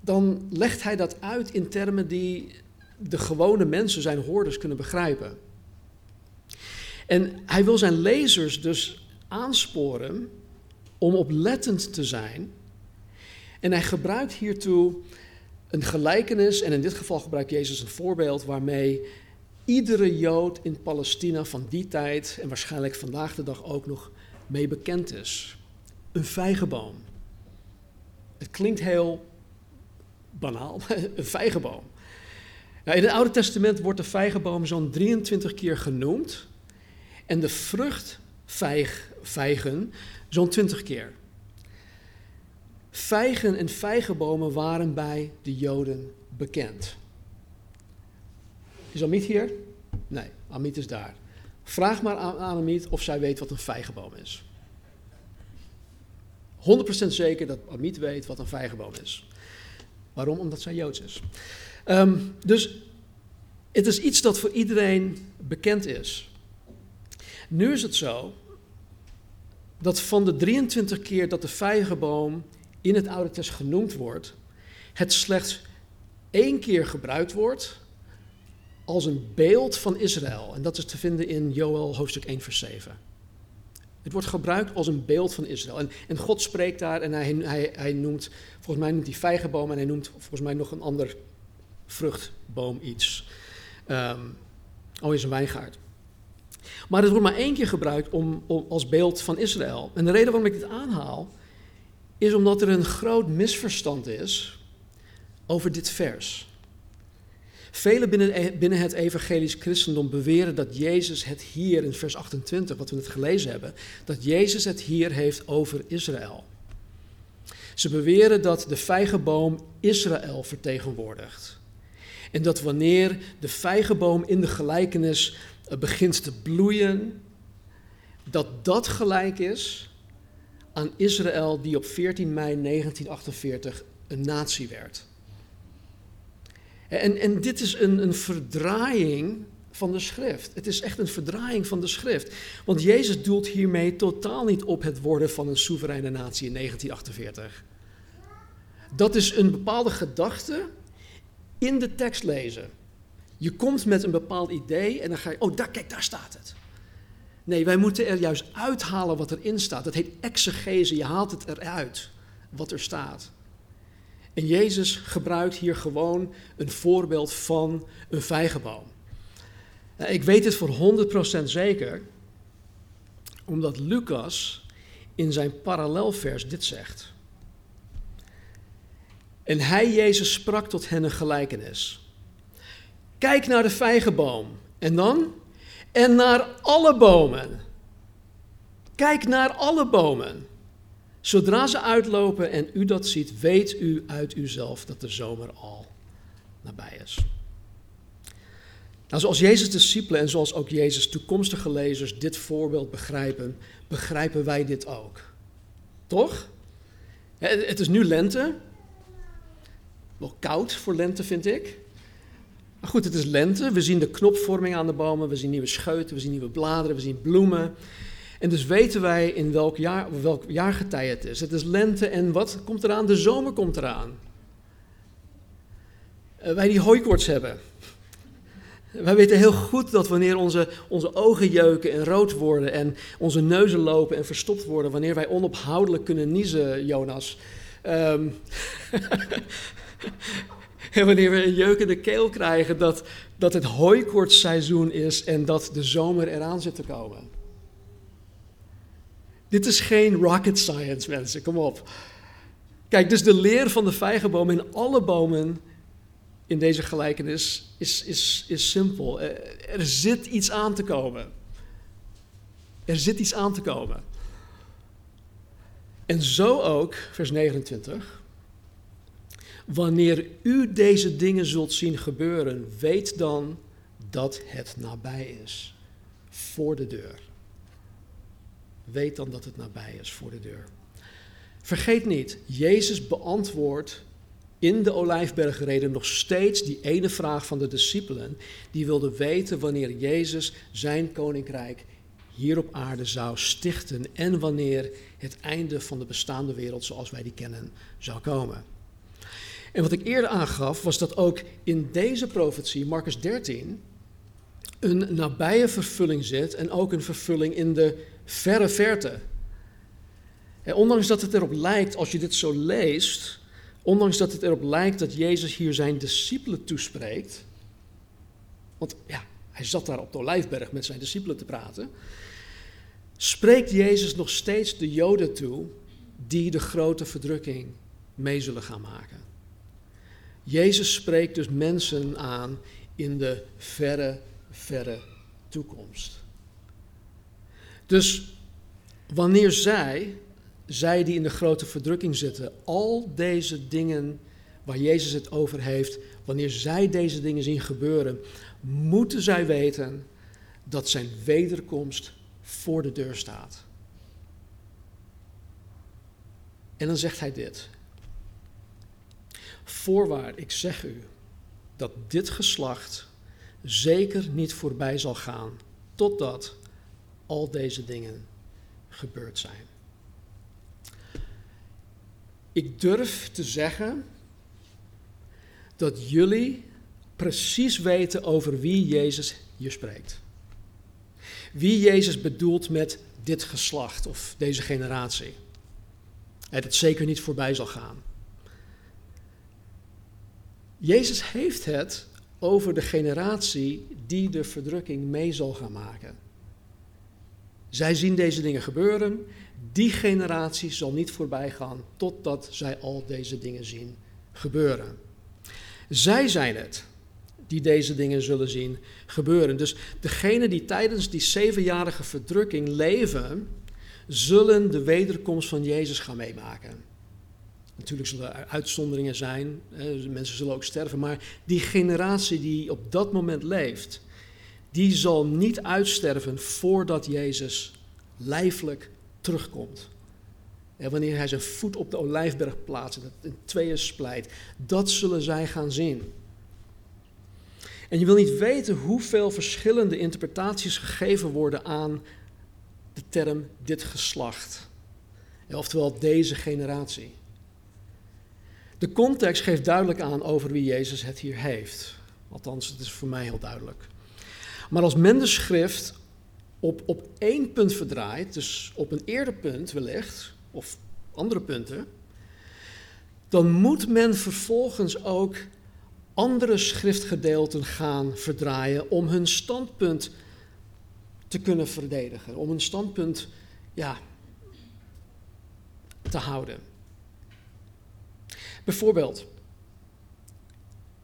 A: dan legt hij dat uit in termen die de gewone mensen, zijn hoorders, kunnen begrijpen. En hij wil zijn lezers dus aansporen om oplettend te zijn. En hij gebruikt hiertoe een gelijkenis, en in dit geval gebruikt Jezus een voorbeeld waarmee iedere Jood in Palestina van die tijd en waarschijnlijk vandaag de dag ook nog mee bekend is. Een vijgenboom. Het klinkt heel banaal, [LAUGHS] een vijgenboom. Nou, in het Oude Testament wordt de vijgenboom zo'n 23 keer genoemd en de vrucht vijgen zo'n 20 keer. Vijgen en vijgenbomen waren bij de Joden bekend. Is Amit hier? Nee, Amit is daar. Vraag maar aan, Amit of zij weet wat een vijgenboom is. 100% zeker dat Amit weet wat een vijgenboom is. Waarom? Omdat zij Joods is. Um, dus Het is iets dat voor iedereen bekend is. Nu is het zo dat van de 23 keer dat de vijgenboom in het Oude Testament genoemd wordt, het slechts één keer gebruikt wordt als een beeld van Israël. En dat is te vinden in Joel hoofdstuk 1, vers 7. Het wordt gebruikt als een beeld van Israël. En, en God spreekt daar en hij, hij, hij noemt, volgens mij hij vijgenboom en hij noemt volgens mij nog een ander vruchtboom iets. Um, oh, is een wijngaard. Maar het wordt maar één keer gebruikt om, om, als beeld van Israël. En de reden waarom ik dit aanhaal, is omdat er een groot misverstand is over dit vers. Velen binnen, e- binnen het evangelisch christendom beweren dat Jezus het hier in vers 28, wat we net gelezen hebben, dat Jezus het hier heeft over Israël. Ze beweren dat de vijgenboom Israël vertegenwoordigt. En dat wanneer de vijgenboom in de gelijkenis eh, begint te bloeien, dat dat gelijk is aan Israël die op 14 mei 1948 een natie werd. En, en dit is een, een verdraaiing van de schrift. Het is echt een verdraaiing van de schrift. Want Jezus doelt hiermee totaal niet op het worden van een soevereine natie in 1948. Dat is een bepaalde gedachte in de tekst lezen. Je komt met een bepaald idee en dan ga je, oh daar, kijk, daar staat het. Nee, wij moeten er juist uithalen wat erin staat. Dat heet exegese, je haalt het eruit, wat er staat. En Jezus gebruikt hier gewoon een voorbeeld van een vijgenboom. Nou, ik weet het voor 100% zeker, omdat Lucas in zijn parallelvers dit zegt. En hij, Jezus, sprak tot hen een gelijkenis. Kijk naar de vijgenboom. En dan? En naar alle bomen. Kijk naar alle bomen. Zodra ze uitlopen en u dat ziet, weet u uit uzelf dat de zomer al nabij is. Nou, zoals Jezus' discipelen en zoals ook Jezus' toekomstige lezers dit voorbeeld begrijpen, begrijpen wij dit ook. Toch? Het is nu lente. Wel koud voor lente, vind ik. Maar goed, het is lente. We zien de knopvorming aan de bomen. We zien nieuwe scheuten. We zien nieuwe bladeren. We zien bloemen. En dus weten wij in welk, jaar, welk jaargetij het is. Het is lente en wat komt eraan? De zomer komt eraan. Uh, wij die hooikoorts hebben. Wij weten heel goed dat wanneer onze, onze ogen jeuken en rood worden en onze neuzen lopen en verstopt worden, wanneer wij onophoudelijk kunnen niezen, Jonas. Um, [LAUGHS] en wanneer we een jeukende keel krijgen, dat, dat het hooikoortsseizoen is en dat de zomer eraan zit te komen. Dit is geen rocket science, mensen, kom op. Kijk, dus de leer van de vijgenboom in alle bomen in deze gelijkenis is, is, is simpel. Er zit iets aan te komen. Er zit iets aan te komen. En zo ook, vers 29. Wanneer u deze dingen zult zien gebeuren, weet dan dat het nabij is, voor de deur. Weet dan dat het nabij is voor de deur. Vergeet niet, Jezus beantwoordt in de Olijfbergreden nog steeds die ene vraag van de discipelen. Die wilden weten wanneer Jezus zijn koninkrijk hier op aarde zou stichten en wanneer het einde van de bestaande wereld zoals wij die kennen zou komen. En wat ik eerder aangaf was dat ook in deze profetie, Marcus 13, een nabije vervulling zit en ook een vervulling in de verre verte. En ondanks dat het erop lijkt, als je dit zo leest, ondanks dat het erop lijkt dat Jezus hier zijn discipelen toespreekt, want ja, hij zat daar op de Olijfberg met zijn discipelen te praten, spreekt Jezus nog steeds de Joden toe die de grote verdrukking mee zullen gaan maken. Jezus spreekt dus mensen aan in de verre, verre toekomst. Dus wanneer zij, zij die in de grote verdrukking zitten, al deze dingen waar Jezus het over heeft, wanneer zij deze dingen zien gebeuren, moeten zij weten dat zijn wederkomst voor de deur staat. En dan zegt hij dit. Voorwaar, ik zeg u, dat dit geslacht zeker niet voorbij zal gaan totdat al deze dingen gebeurd zijn. Ik durf te zeggen dat jullie precies weten over wie Jezus hier spreekt. Wie Jezus bedoelt met dit geslacht of deze generatie. Dat het zeker niet voorbij zal gaan. Jezus heeft het over de generatie die de verdrukking mee zal gaan maken. Zij zien deze dingen gebeuren. Die generatie zal niet voorbij gaan totdat zij al deze dingen zien gebeuren. Zij zijn het die deze dingen zullen zien gebeuren. Dus degenen die tijdens die zevenjarige verdrukking leven, zullen de wederkomst van Jezus gaan meemaken. Natuurlijk zullen er uitzonderingen zijn, mensen zullen ook sterven, maar die generatie die op dat moment leeft, die zal niet uitsterven voordat Jezus lijfelijk terugkomt. En wanneer hij zijn voet op de olijfberg plaatst en het in tweeën splijt, dat zullen zij gaan zien. En je wil niet weten hoeveel verschillende interpretaties gegeven worden aan de term dit geslacht. Oftewel deze generatie. De context geeft duidelijk aan over wie Jezus het hier heeft. Althans, het is voor mij heel duidelijk. Maar als men de schrift op, op één punt verdraait, dus op een eerder punt wellicht, of andere punten, dan moet men vervolgens ook andere schriftgedeelten gaan verdraaien om hun standpunt te kunnen verdedigen, om hun standpunt ja, te houden. Bijvoorbeeld,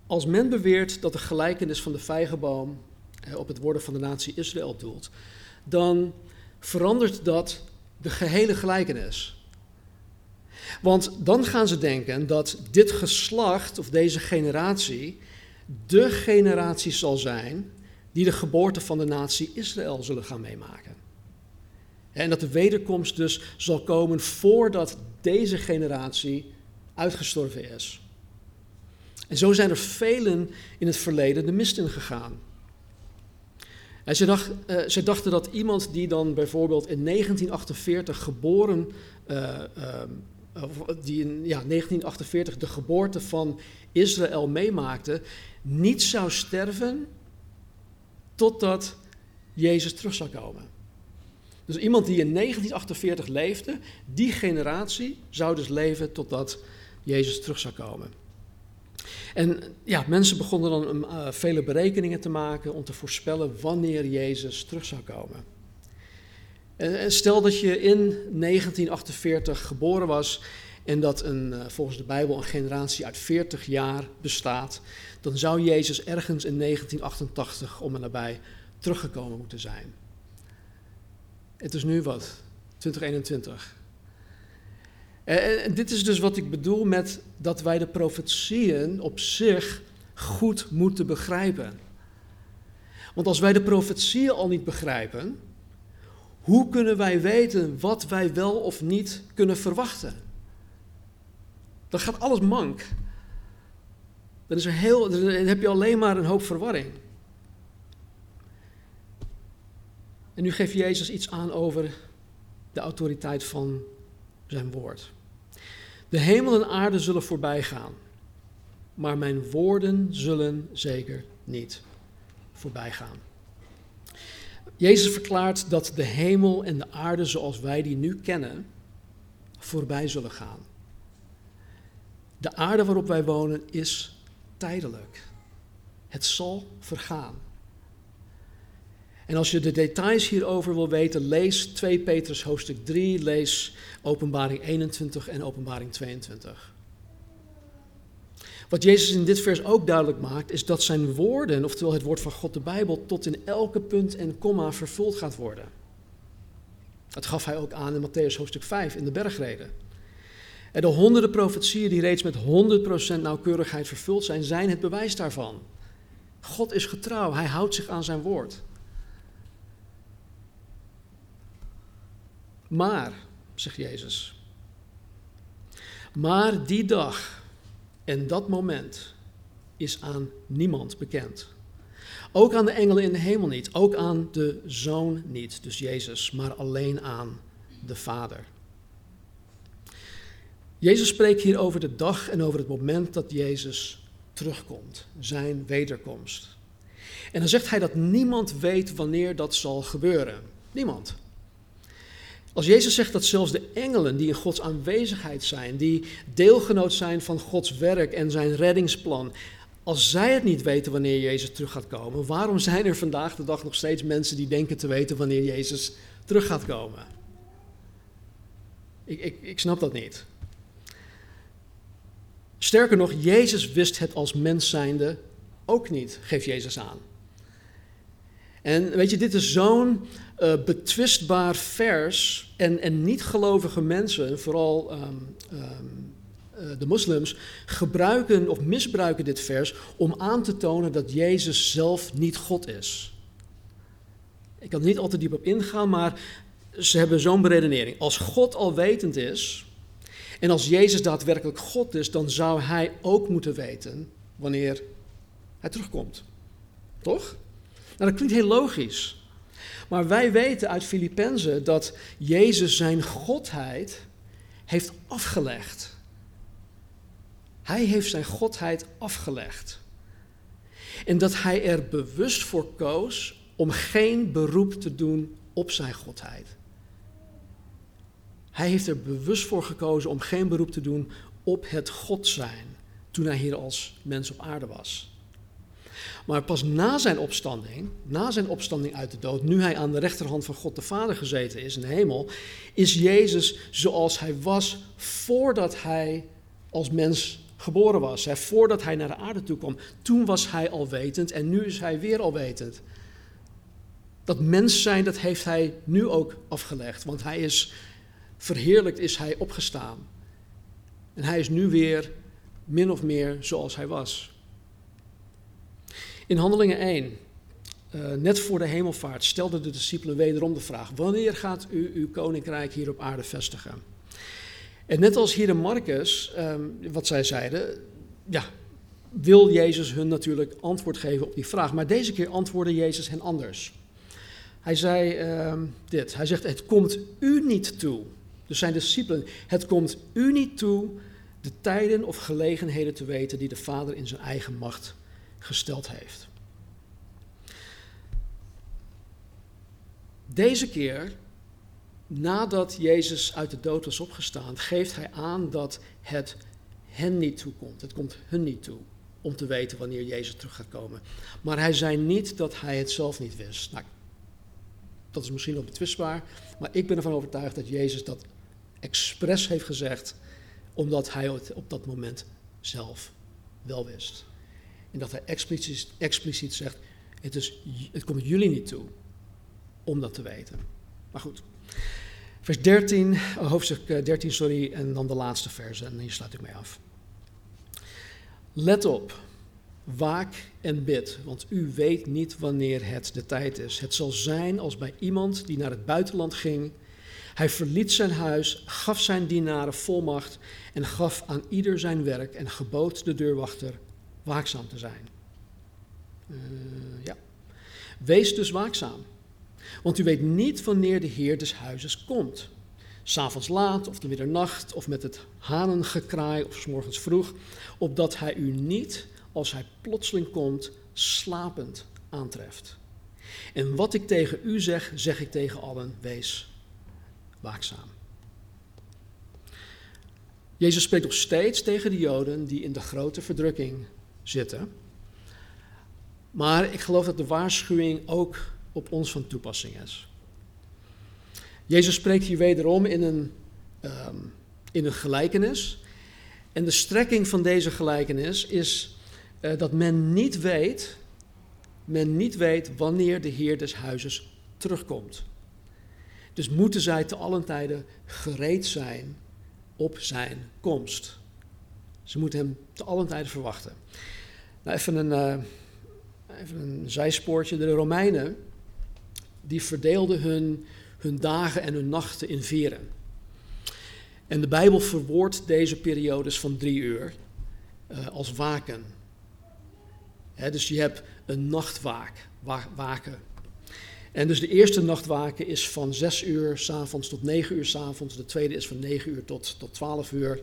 A: als men beweert dat de gelijkenis van de vijgenboom op het worden van de natie Israël doelt, dan verandert dat de gehele gelijkenis. Want dan gaan ze denken dat dit geslacht of deze generatie de generatie zal zijn die de geboorte van de natie Israël zullen gaan meemaken. En dat de wederkomst dus zal komen voordat deze generatie uitgestorven is. En zo zijn er velen in het verleden de mist in gegaan. En ze, dacht, uh, ze dachten dat iemand die dan bijvoorbeeld in 1948 geboren uh, die in ja, 1948 de geboorte van Israël meemaakte, niet zou sterven totdat Jezus terug zou komen. Dus iemand die in 1948 leefde, die generatie zou dus leven totdat Jezus terug zou komen. En ja, mensen begonnen dan uh, vele berekeningen te maken om te voorspellen wanneer Jezus terug zou komen. En stel dat je in 1948 geboren was en dat een, eh, volgens de Bijbel een generatie uit 40 jaar bestaat, dan zou Jezus ergens in 1988 om en nabij teruggekomen moeten zijn. Het is nu wat? 2021. En, en dit is dus wat ik bedoel met dat wij de profetieën op zich goed moeten begrijpen. Want als wij de profetieën al niet begrijpen, hoe kunnen wij weten wat wij wel of niet kunnen verwachten? Dan gaat alles mank. Dan, is er heel, dan heb je alleen maar een hoop verwarring. En nu geeft Jezus iets aan over de autoriteit van zijn woord. De hemel en aarde zullen voorbij gaan, maar mijn woorden zullen zeker niet voorbij gaan. Jezus verklaart dat de hemel en de aarde zoals wij die nu kennen, voorbij zullen gaan. De aarde waarop wij wonen is tijdelijk. Het zal vergaan. En als je de details hierover wil weten, lees 2 Petrus hoofdstuk 3, lees Openbaring 21 en Openbaring 22. Wat Jezus in dit vers ook duidelijk maakt, is dat zijn woorden, oftewel het woord van God, de Bijbel, tot in elke punt en komma vervuld gaat worden. Dat gaf hij ook aan in Matthäus hoofdstuk 5 in de bergreden. En de honderden profetieën die reeds met 100% nauwkeurigheid vervuld zijn, zijn het bewijs daarvan. God is getrouw, hij houdt zich aan zijn woord. Maar, zegt Jezus, maar die dag en dat moment is aan niemand bekend. Ook aan de engelen in de hemel niet. Ook aan de zoon niet, dus Jezus, maar alleen aan de Vader. Jezus spreekt hier over de dag en over het moment dat Jezus terugkomt, zijn wederkomst. En dan zegt hij dat niemand weet wanneer dat zal gebeuren. Niemand. Als Jezus zegt dat zelfs de engelen die in Gods aanwezigheid zijn, die deelgenoot zijn van Gods werk en zijn reddingsplan, als zij het niet weten wanneer Jezus terug gaat komen, waarom zijn er vandaag de dag nog steeds mensen die denken te weten wanneer Jezus terug gaat komen? Ik, ik, ik snap dat niet. Sterker nog, Jezus wist het als mens zijnde ook niet, geeft Jezus aan. En weet je, dit is zo'n uh, betwistbaar vers. En, en niet-gelovige mensen, vooral um, um, uh, de moslims, gebruiken of misbruiken dit vers om aan te tonen dat Jezus zelf niet God is. Ik kan niet al te diep op ingaan, maar ze hebben zo'n beredenering. Als God alwetend is, en als Jezus daadwerkelijk God is, dan zou hij ook moeten weten wanneer hij terugkomt. Toch? Nou, dat klinkt heel logisch. Maar wij weten uit Filippenzen dat Jezus zijn godheid heeft afgelegd. Hij heeft zijn godheid afgelegd. En dat hij er bewust voor koos om geen beroep te doen op zijn godheid. Hij heeft er bewust voor gekozen om geen beroep te doen op het God zijn toen hij hier als mens op aarde was. Maar pas na zijn opstanding, na zijn opstanding uit de dood, nu hij aan de rechterhand van God de Vader gezeten is in de hemel, is Jezus zoals hij was voordat hij als mens geboren was. Hè, voordat hij naar de aarde toe kwam. Toen was hij al wetend en nu is hij weer al wetend. Dat mens zijn, dat heeft hij nu ook afgelegd, want hij is verheerlijkt, is hij opgestaan. En hij is nu weer min of meer zoals hij was. In Handelingen 1, uh, eh, net voor de hemelvaart, stelden de discipelen wederom de vraag: Wanneer gaat u uw koninkrijk hier op aarde vestigen? En net als hier in Marcus, um, wat zij zeiden, ja, wil Jezus hun natuurlijk antwoord geven op die vraag. Maar deze keer antwoordde Jezus hen anders. Hij zei uh, dit: Hij zegt: Het komt u niet toe. Dus zijn discipelen: Het komt u niet toe de tijden of gelegenheden te weten die de Vader in zijn eigen macht gesteld heeft. Deze keer, nadat Jezus uit de dood was opgestaan, geeft hij aan dat het hen niet toekomt. Het komt hun niet toe om te weten wanneer Jezus terug gaat komen. Maar hij zei niet dat hij het zelf niet wist. Nou, dat is misschien wel betwistbaar, maar ik ben ervan overtuigd dat Jezus dat expres heeft gezegd, omdat hij het op dat moment zelf wel wist. En dat hij expliciet, expliciet zegt, het, is, het komt jullie niet toe om dat te weten. Maar goed. Vers 13, hoofdstuk 13, eh, sorry, en dan de laatste verse, en hier sluit ik mee af. Let op, waak en bid, want u weet niet wanneer het de tijd is. Het zal zijn als bij iemand die naar het buitenland ging. Hij verliet zijn huis, gaf zijn dienaren volmacht en gaf aan ieder zijn werk en gebood de deurwachter waakzaam te zijn. Uh, ja. Wees dus waakzaam, want u weet niet wanneer de Heer des huizes komt. S'avonds laat of de middernacht of met het hanengekraai of s morgens vroeg, opdat hij u niet, als hij plotseling komt, slapend aantreft. En wat ik tegen u zeg, zeg ik tegen allen, wees waakzaam. Jezus spreekt nog steeds tegen de Joden die in de grote verdrukking zitten. Maar ik geloof dat de waarschuwing ook op ons van toepassing is. Jezus spreekt hier wederom in een, um, in een gelijkenis. En de strekking van deze gelijkenis is uh, dat men niet weet, men niet weet wanneer de Heer des huizes terugkomt. Dus moeten zij te allen tijden gereed zijn op zijn komst. Ze moeten hem te allen tijden verwachten. Nou, even een, uh, even een zijspoortje. De Romeinen, die verdeelden hun, hun dagen en hun nachten in veren. En de Bijbel verwoordt deze periodes van drie uur uh, als waken. dus je hebt een nachtwaak, waken. En dus de eerste nachtwaken is van 6 uur s'avonds tot 9 uur s'avonds. De tweede is van 9 uur tot, tot 12 uur.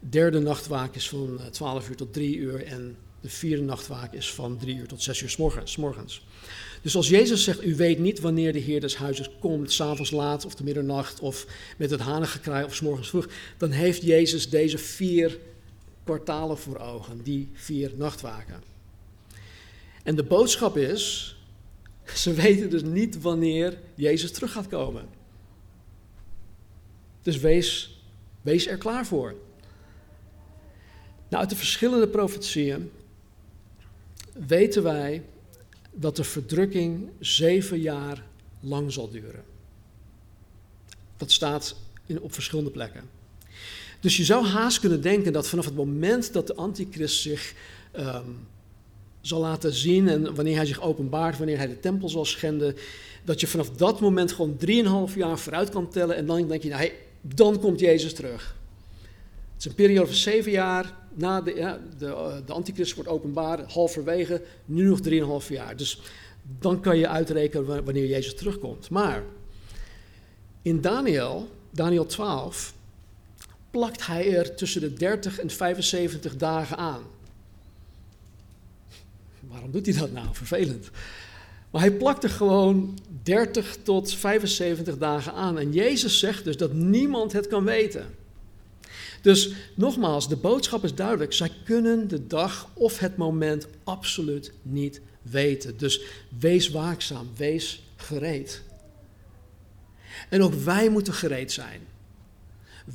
A: De derde nachtwaak is van 12 uur tot 3 uur. En de vierde nachtwaak is van 3 uur tot 6 uur s morgens. Dus als Jezus zegt, u weet niet wanneer de Heer des huizes komt, s'avonds laat of de middernacht of met het hanengekraai of s vroeg, dan heeft Jezus deze vier kwartalen voor ogen, die vier nachtwaken. En de boodschap is, ze weten dus niet wanneer Jezus terug gaat komen. Dus wees, wees er klaar voor. Nou, uit de verschillende profetieën weten wij dat de verdrukking zeven jaar lang zal duren. Dat staat in, op verschillende plekken. Dus je zou haast kunnen denken dat vanaf het moment dat de antichrist zich ehm, zal laten zien en wanneer hij zich openbaart, wanneer hij de tempel zal schenden, dat je vanaf dat moment gewoon drieënhalf jaar vooruit kan tellen en dan denk je, nou, dan komt Jezus terug. Het is een periode van zeven jaar, na de, de, uh, de antichrist wordt openbaar, halverwege, nu nog drieënhalf jaar. Dus dan kan je uitrekenen wanneer Jezus terugkomt. Maar in Daniel, Daniel 12, plakt hij er tussen de 30 en 75 dagen aan. Waarom doet hij dat nou? Vervelend. Maar hij plakt er gewoon 30 tot 75 dagen aan. En Jezus zegt dus dat niemand het kan weten. Dus nogmaals, de boodschap is duidelijk. Zij kunnen de dag of het moment absoluut niet weten. Dus wees waakzaam, wees gereed. En ook wij moeten gereed zijn.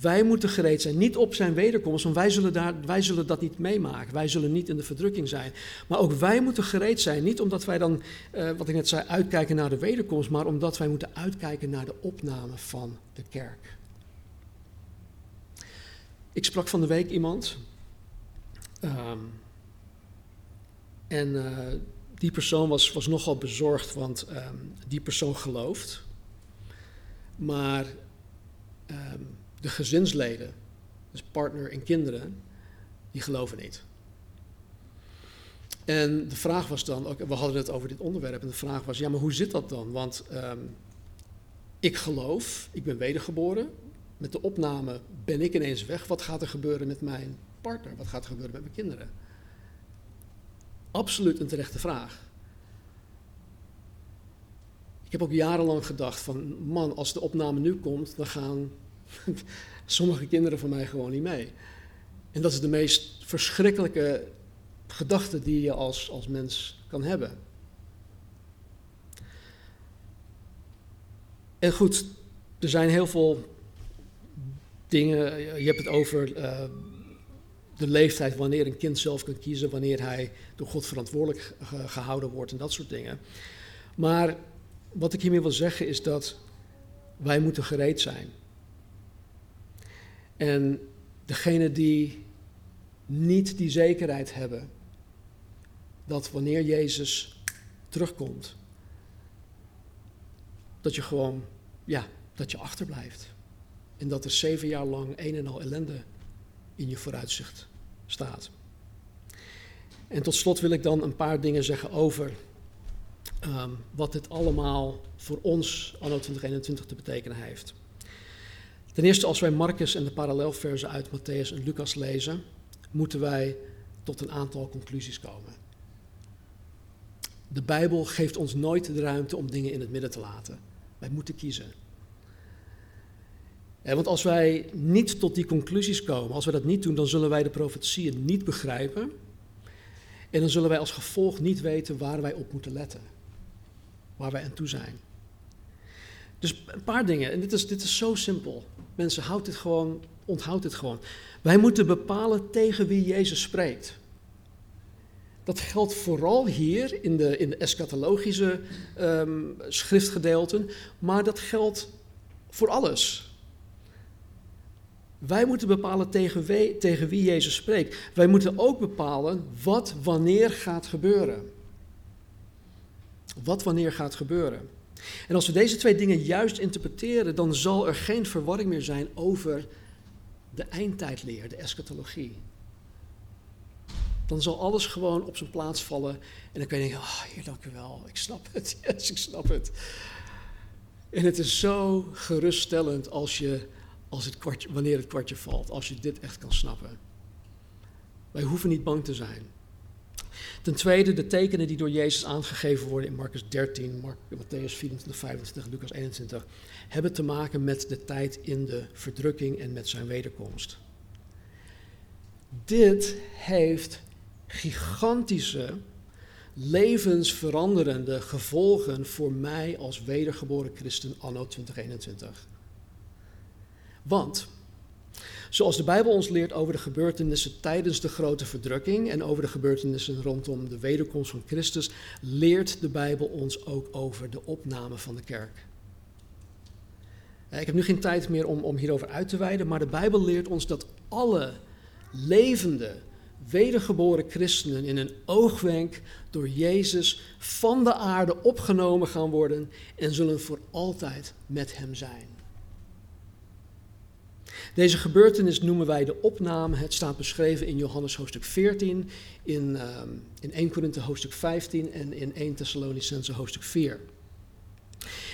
A: Wij moeten gereed zijn, niet op zijn wederkomst, want wij zullen, daar, wij zullen dat niet meemaken. Wij zullen niet in de verdrukking zijn. Maar ook wij moeten gereed zijn, niet omdat wij dan, uh, wat ik net zei, uitkijken naar de wederkomst, maar omdat wij moeten uitkijken naar de opname van de kerk. Ik sprak van de week iemand. Um, en uh, die persoon was, was nogal bezorgd, want um, die persoon gelooft. Maar um, de gezinsleden, dus partner en kinderen, die geloven niet. En de vraag was dan, we hadden het over dit onderwerp, en de vraag was, ja, maar hoe zit dat dan? Want ik geloof, ik ben wedergeboren, met de opname ben ik ineens weg. Wat gaat er gebeuren met mijn partner? Wat gaat er gebeuren met mijn kinderen? Absoluut een terechte vraag. Ik heb ook jarenlang gedacht van, man, als de opname nu komt, dan gaan [LAUGHS] sommige kinderen van mij gewoon niet mee. En dat is de meest verschrikkelijke gedachte die je als, als mens kan hebben. En goed, er zijn heel veel dingen. Je hebt het over uh, de leeftijd wanneer een kind zelf kan kiezen, wanneer hij door God verantwoordelijk gehouden wordt en dat soort dingen. Maar wat ik hiermee wil zeggen is dat wij moeten gereed zijn. En degene die niet die zekerheid hebben dat wanneer Jezus terugkomt, dat je gewoon, ja, dat je achterblijft. En dat er zeven jaar lang een en al ellende in je vooruitzicht staat. En tot slot wil ik dan een paar dingen zeggen over um, wat dit allemaal voor ons anno 2021 te betekenen heeft. Ten eerste, als wij Marcus en de parallelversen uit Matthäus en Lucas lezen, moeten wij tot een aantal conclusies komen. De Bijbel geeft ons nooit de ruimte om dingen in het midden te laten. Wij moeten kiezen. Want als wij niet tot die conclusies komen, als we dat niet doen, dan zullen wij de profetieën niet begrijpen. En dan zullen wij als gevolg niet weten waar wij op moeten letten. Waar wij aan toe zijn. Dus een paar dingen, en dit is, dit is zo simpel. Mensen, houd dit gewoon, onthoud dit gewoon. Wij moeten bepalen tegen wie Jezus spreekt. Dat geldt vooral hier in de, in de eschatologische um, schriftgedeelten, maar dat geldt voor alles. Wij moeten bepalen tegen wie, tegen wie Jezus spreekt. Wij moeten ook bepalen wat wanneer gaat gebeuren. Wat wanneer gaat gebeuren. En als we deze twee dingen juist interpreteren, dan zal er geen verwarring meer zijn over de eindtijdleer, de eschatologie. dan zal alles gewoon op zijn plaats vallen. En dan kan je denken, oh Heer, dank u wel, ik snap het, [LAUGHS] yes, ik snap het. En het is zo geruststellend als je, als het wanneer het kwartje valt, als je dit echt kan snappen. Wij hoeven niet bang te zijn. Ten tweede, de tekenen die door Jezus aangegeven worden in Marcus 13, Mark, Matthäus 24, 25, Lucas 21, hebben te maken met de tijd in de verdrukking en met zijn wederkomst. Dit heeft gigantische, levensveranderende gevolgen voor mij als wedergeboren christen anno 2021. Want Zoals de Bijbel ons leert over de gebeurtenissen tijdens de grote verdrukking en over de gebeurtenissen rondom de wederkomst van Christus, leert de Bijbel ons ook over de opname van de kerk. Ik heb nu geen tijd meer om, om hierover uit te wijden, maar de Bijbel leert ons dat alle levende, wedergeboren christenen in een oogwenk door Jezus van de aarde opgenomen gaan worden en zullen voor altijd met Hem zijn. Deze gebeurtenis noemen wij de opname. Het staat beschreven in Johannes hoofdstuk 14, in, uh, in 1 Korinthe hoofdstuk 15 en in 1 Thessalonicense hoofdstuk 4.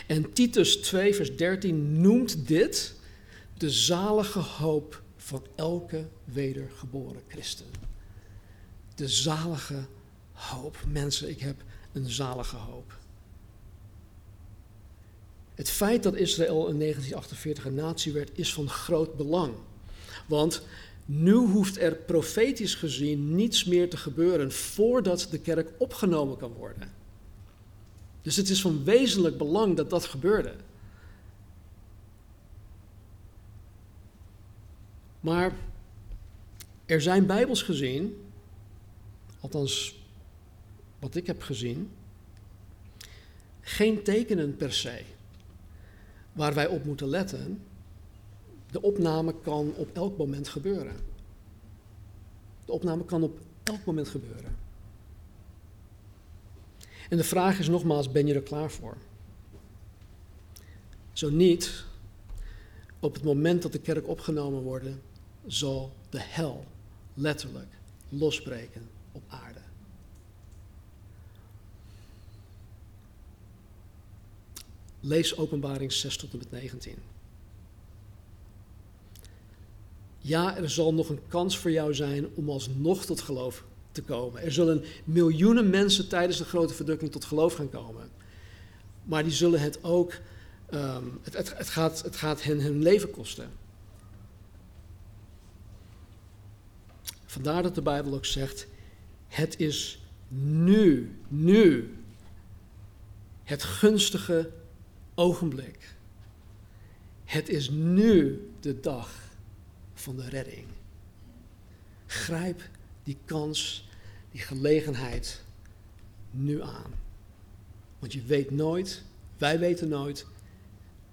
A: En Titus 2, vers 13 noemt dit de zalige hoop van elke wedergeboren christen. De zalige hoop. Mensen, ik heb een zalige hoop. Het feit dat Israël in 1948 een natie werd, is van groot belang. Want nu hoeft er profetisch gezien niets meer te gebeuren voordat de kerk opgenomen kan worden. Dus het is van wezenlijk belang dat dat gebeurde. Maar er zijn bijbels gezien, althans wat ik heb gezien, geen tekenen per se waar wij op moeten letten, de opname kan op elk moment gebeuren. De opname kan op elk moment gebeuren. En de vraag is nogmaals, ben je er klaar voor? Zo niet, op het moment dat de kerk opgenomen wordt, zal de hel letterlijk losbreken op aarde. Lees Openbaring 6 tot en met 19. Ja, er zal nog een kans voor jou zijn om alsnog tot geloof te komen. Er zullen miljoenen mensen tijdens de grote verdrukking tot geloof gaan komen. Maar die zullen het ook, um, het, het, het, gaat, het gaat hen hun leven kosten. Vandaar dat de Bijbel ook zegt, het is nu, nu, het gunstige ogenblik. Het is nu de dag van de redding. Grijp die kans, die gelegenheid nu aan. Want je weet nooit, wij weten nooit,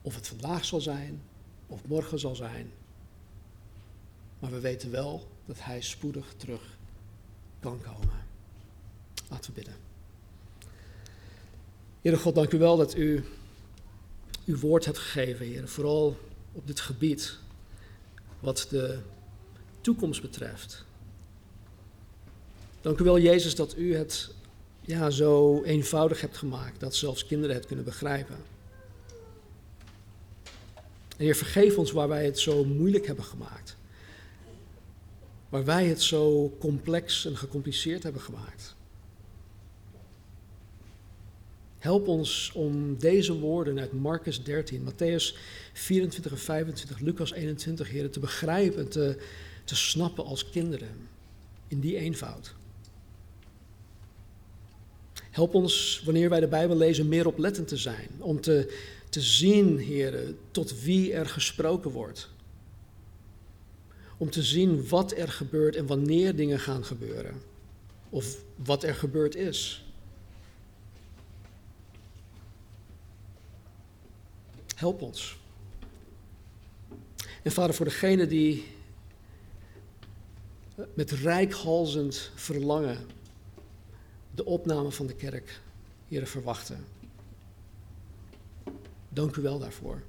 A: of het vandaag zal zijn of morgen zal zijn. Maar we weten wel dat Hij spoedig terug kan komen. Laten we bidden. Heere God, dank u wel dat u uw woord hebt gegeven, Heer. Vooral op dit gebied wat de toekomst betreft. Dank u wel, Jezus, dat u het ja, zo eenvoudig hebt gemaakt dat zelfs kinderen het kunnen begrijpen. En Heer, vergeef ons waar wij het zo moeilijk hebben gemaakt. Waar wij het zo complex en gecompliceerd hebben gemaakt. Help ons om deze woorden uit Marcus 13, Matthäus 24 en 25, Lucas 21, heren, te begrijpen en te, te snappen als kinderen. In die eenvoud. Help ons, wanneer wij de Bijbel lezen, meer oplettend te zijn. Om te, te zien, heren, tot wie er gesproken wordt. Om te zien wat er gebeurt en wanneer dingen gaan gebeuren. Of wat er gebeurd is. Help ons. En vader, voor degene die met rijkhalzend verlangen de opname van de kerk, heren, verwachten. Dank u wel daarvoor.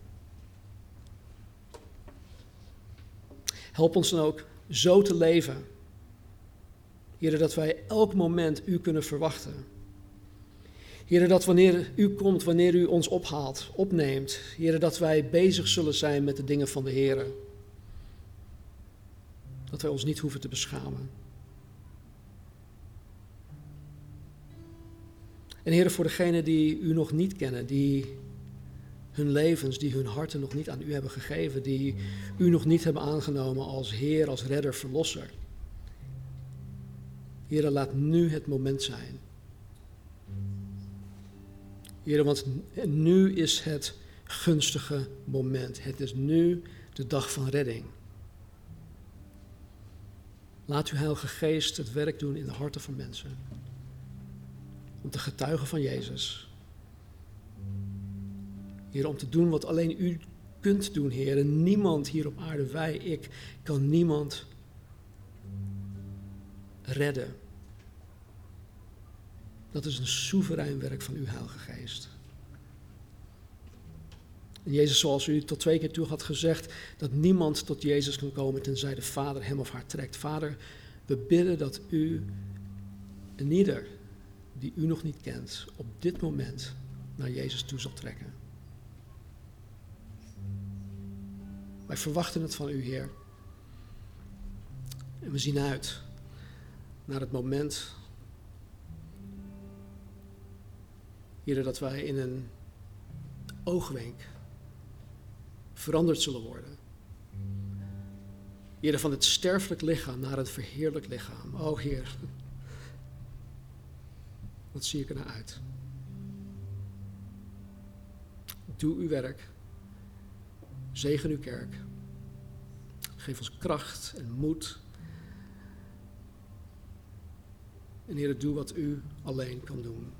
A: Help ons dan ook zo te leven Heer, dat wij elk moment u kunnen verwachten. Heer, dat wanneer u komt, wanneer u ons ophaalt, opneemt, Heer, dat wij bezig zullen zijn met de dingen van de Heer. Dat wij ons niet hoeven te beschamen. En Heer, voor degenen die u nog niet kennen, die hun levens, die hun harten nog niet aan u hebben gegeven, die u nog niet hebben aangenomen als Heer, als Redder, Verlosser. Heer, laat nu het moment zijn. Heer, want nu is het gunstige moment. Het is nu de dag van redding. Laat uw Heilige Geest het werk doen in de harten van mensen. Om te getuigen van Jezus. Heer, om te doen wat alleen u kunt doen, Heer. Niemand hier op aarde, wij, ik, kan niemand redden. Dat is een soeverein werk van uw Heilige Geest. En Jezus, zoals u tot twee keer toe had gezegd, dat niemand tot Jezus kan komen tenzij de Vader hem of haar trekt. Vader, we bidden dat u en ieder die u nog niet kent, op dit moment naar Jezus toe zal trekken. Wij verwachten het van u, Heer. En we zien uit naar het moment, Heer, dat wij in een oogwenk veranderd zullen worden. Heer, van het sterfelijk lichaam naar het verheerlijk lichaam. O Heer, wat zie ik er naar uit? Doe uw werk. Zegen uw kerk. Geef ons kracht en moed. En Heer, doe wat u alleen kan doen.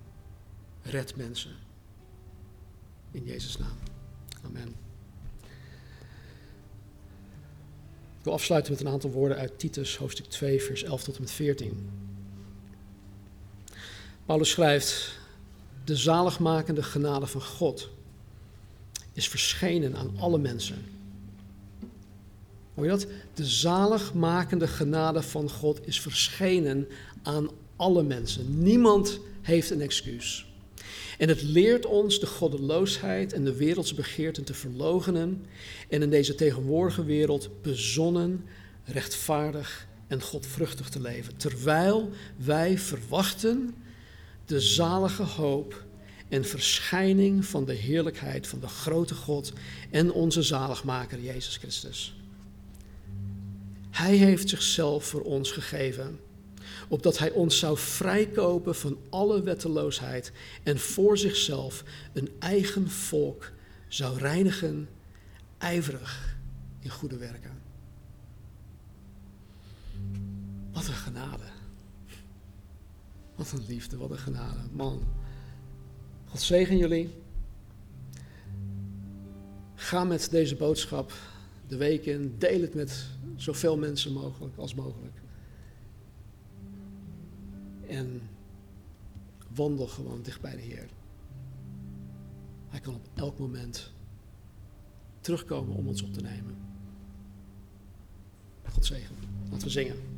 A: Red mensen. In Jezus' naam. Amen. Ik wil afsluiten met een aantal woorden uit Titus, hoofdstuk 2, vers 11 tot en met 14. Paulus schrijft: De zaligmakende genade van God is verschenen aan alle mensen. Hoor je dat? De zaligmakende genade van God is verschenen aan alle mensen. Niemand heeft een excuus. En het leert ons de goddeloosheid en de wereldse begeerten te verlogenen en in deze tegenwoordige wereld bezonnen, rechtvaardig en godvruchtig te leven. Terwijl wij verwachten de zalige hoop en verschijning van de heerlijkheid van de grote God en onze zaligmaker Jezus Christus. Hij heeft zichzelf voor ons gegeven, opdat Hij ons zou vrijkopen van alle wetteloosheid en voor zichzelf een eigen volk zou reinigen, ijverig in goede werken. Wat een genade. Wat een liefde, wat een genade. Man. God zegen jullie. Ga met deze boodschap de week in. Deel het met zoveel mensen mogelijk als mogelijk. En wandel gewoon dicht bij de Heer. Hij kan op elk moment terugkomen om ons op te nemen. God zegen. Laten we zingen.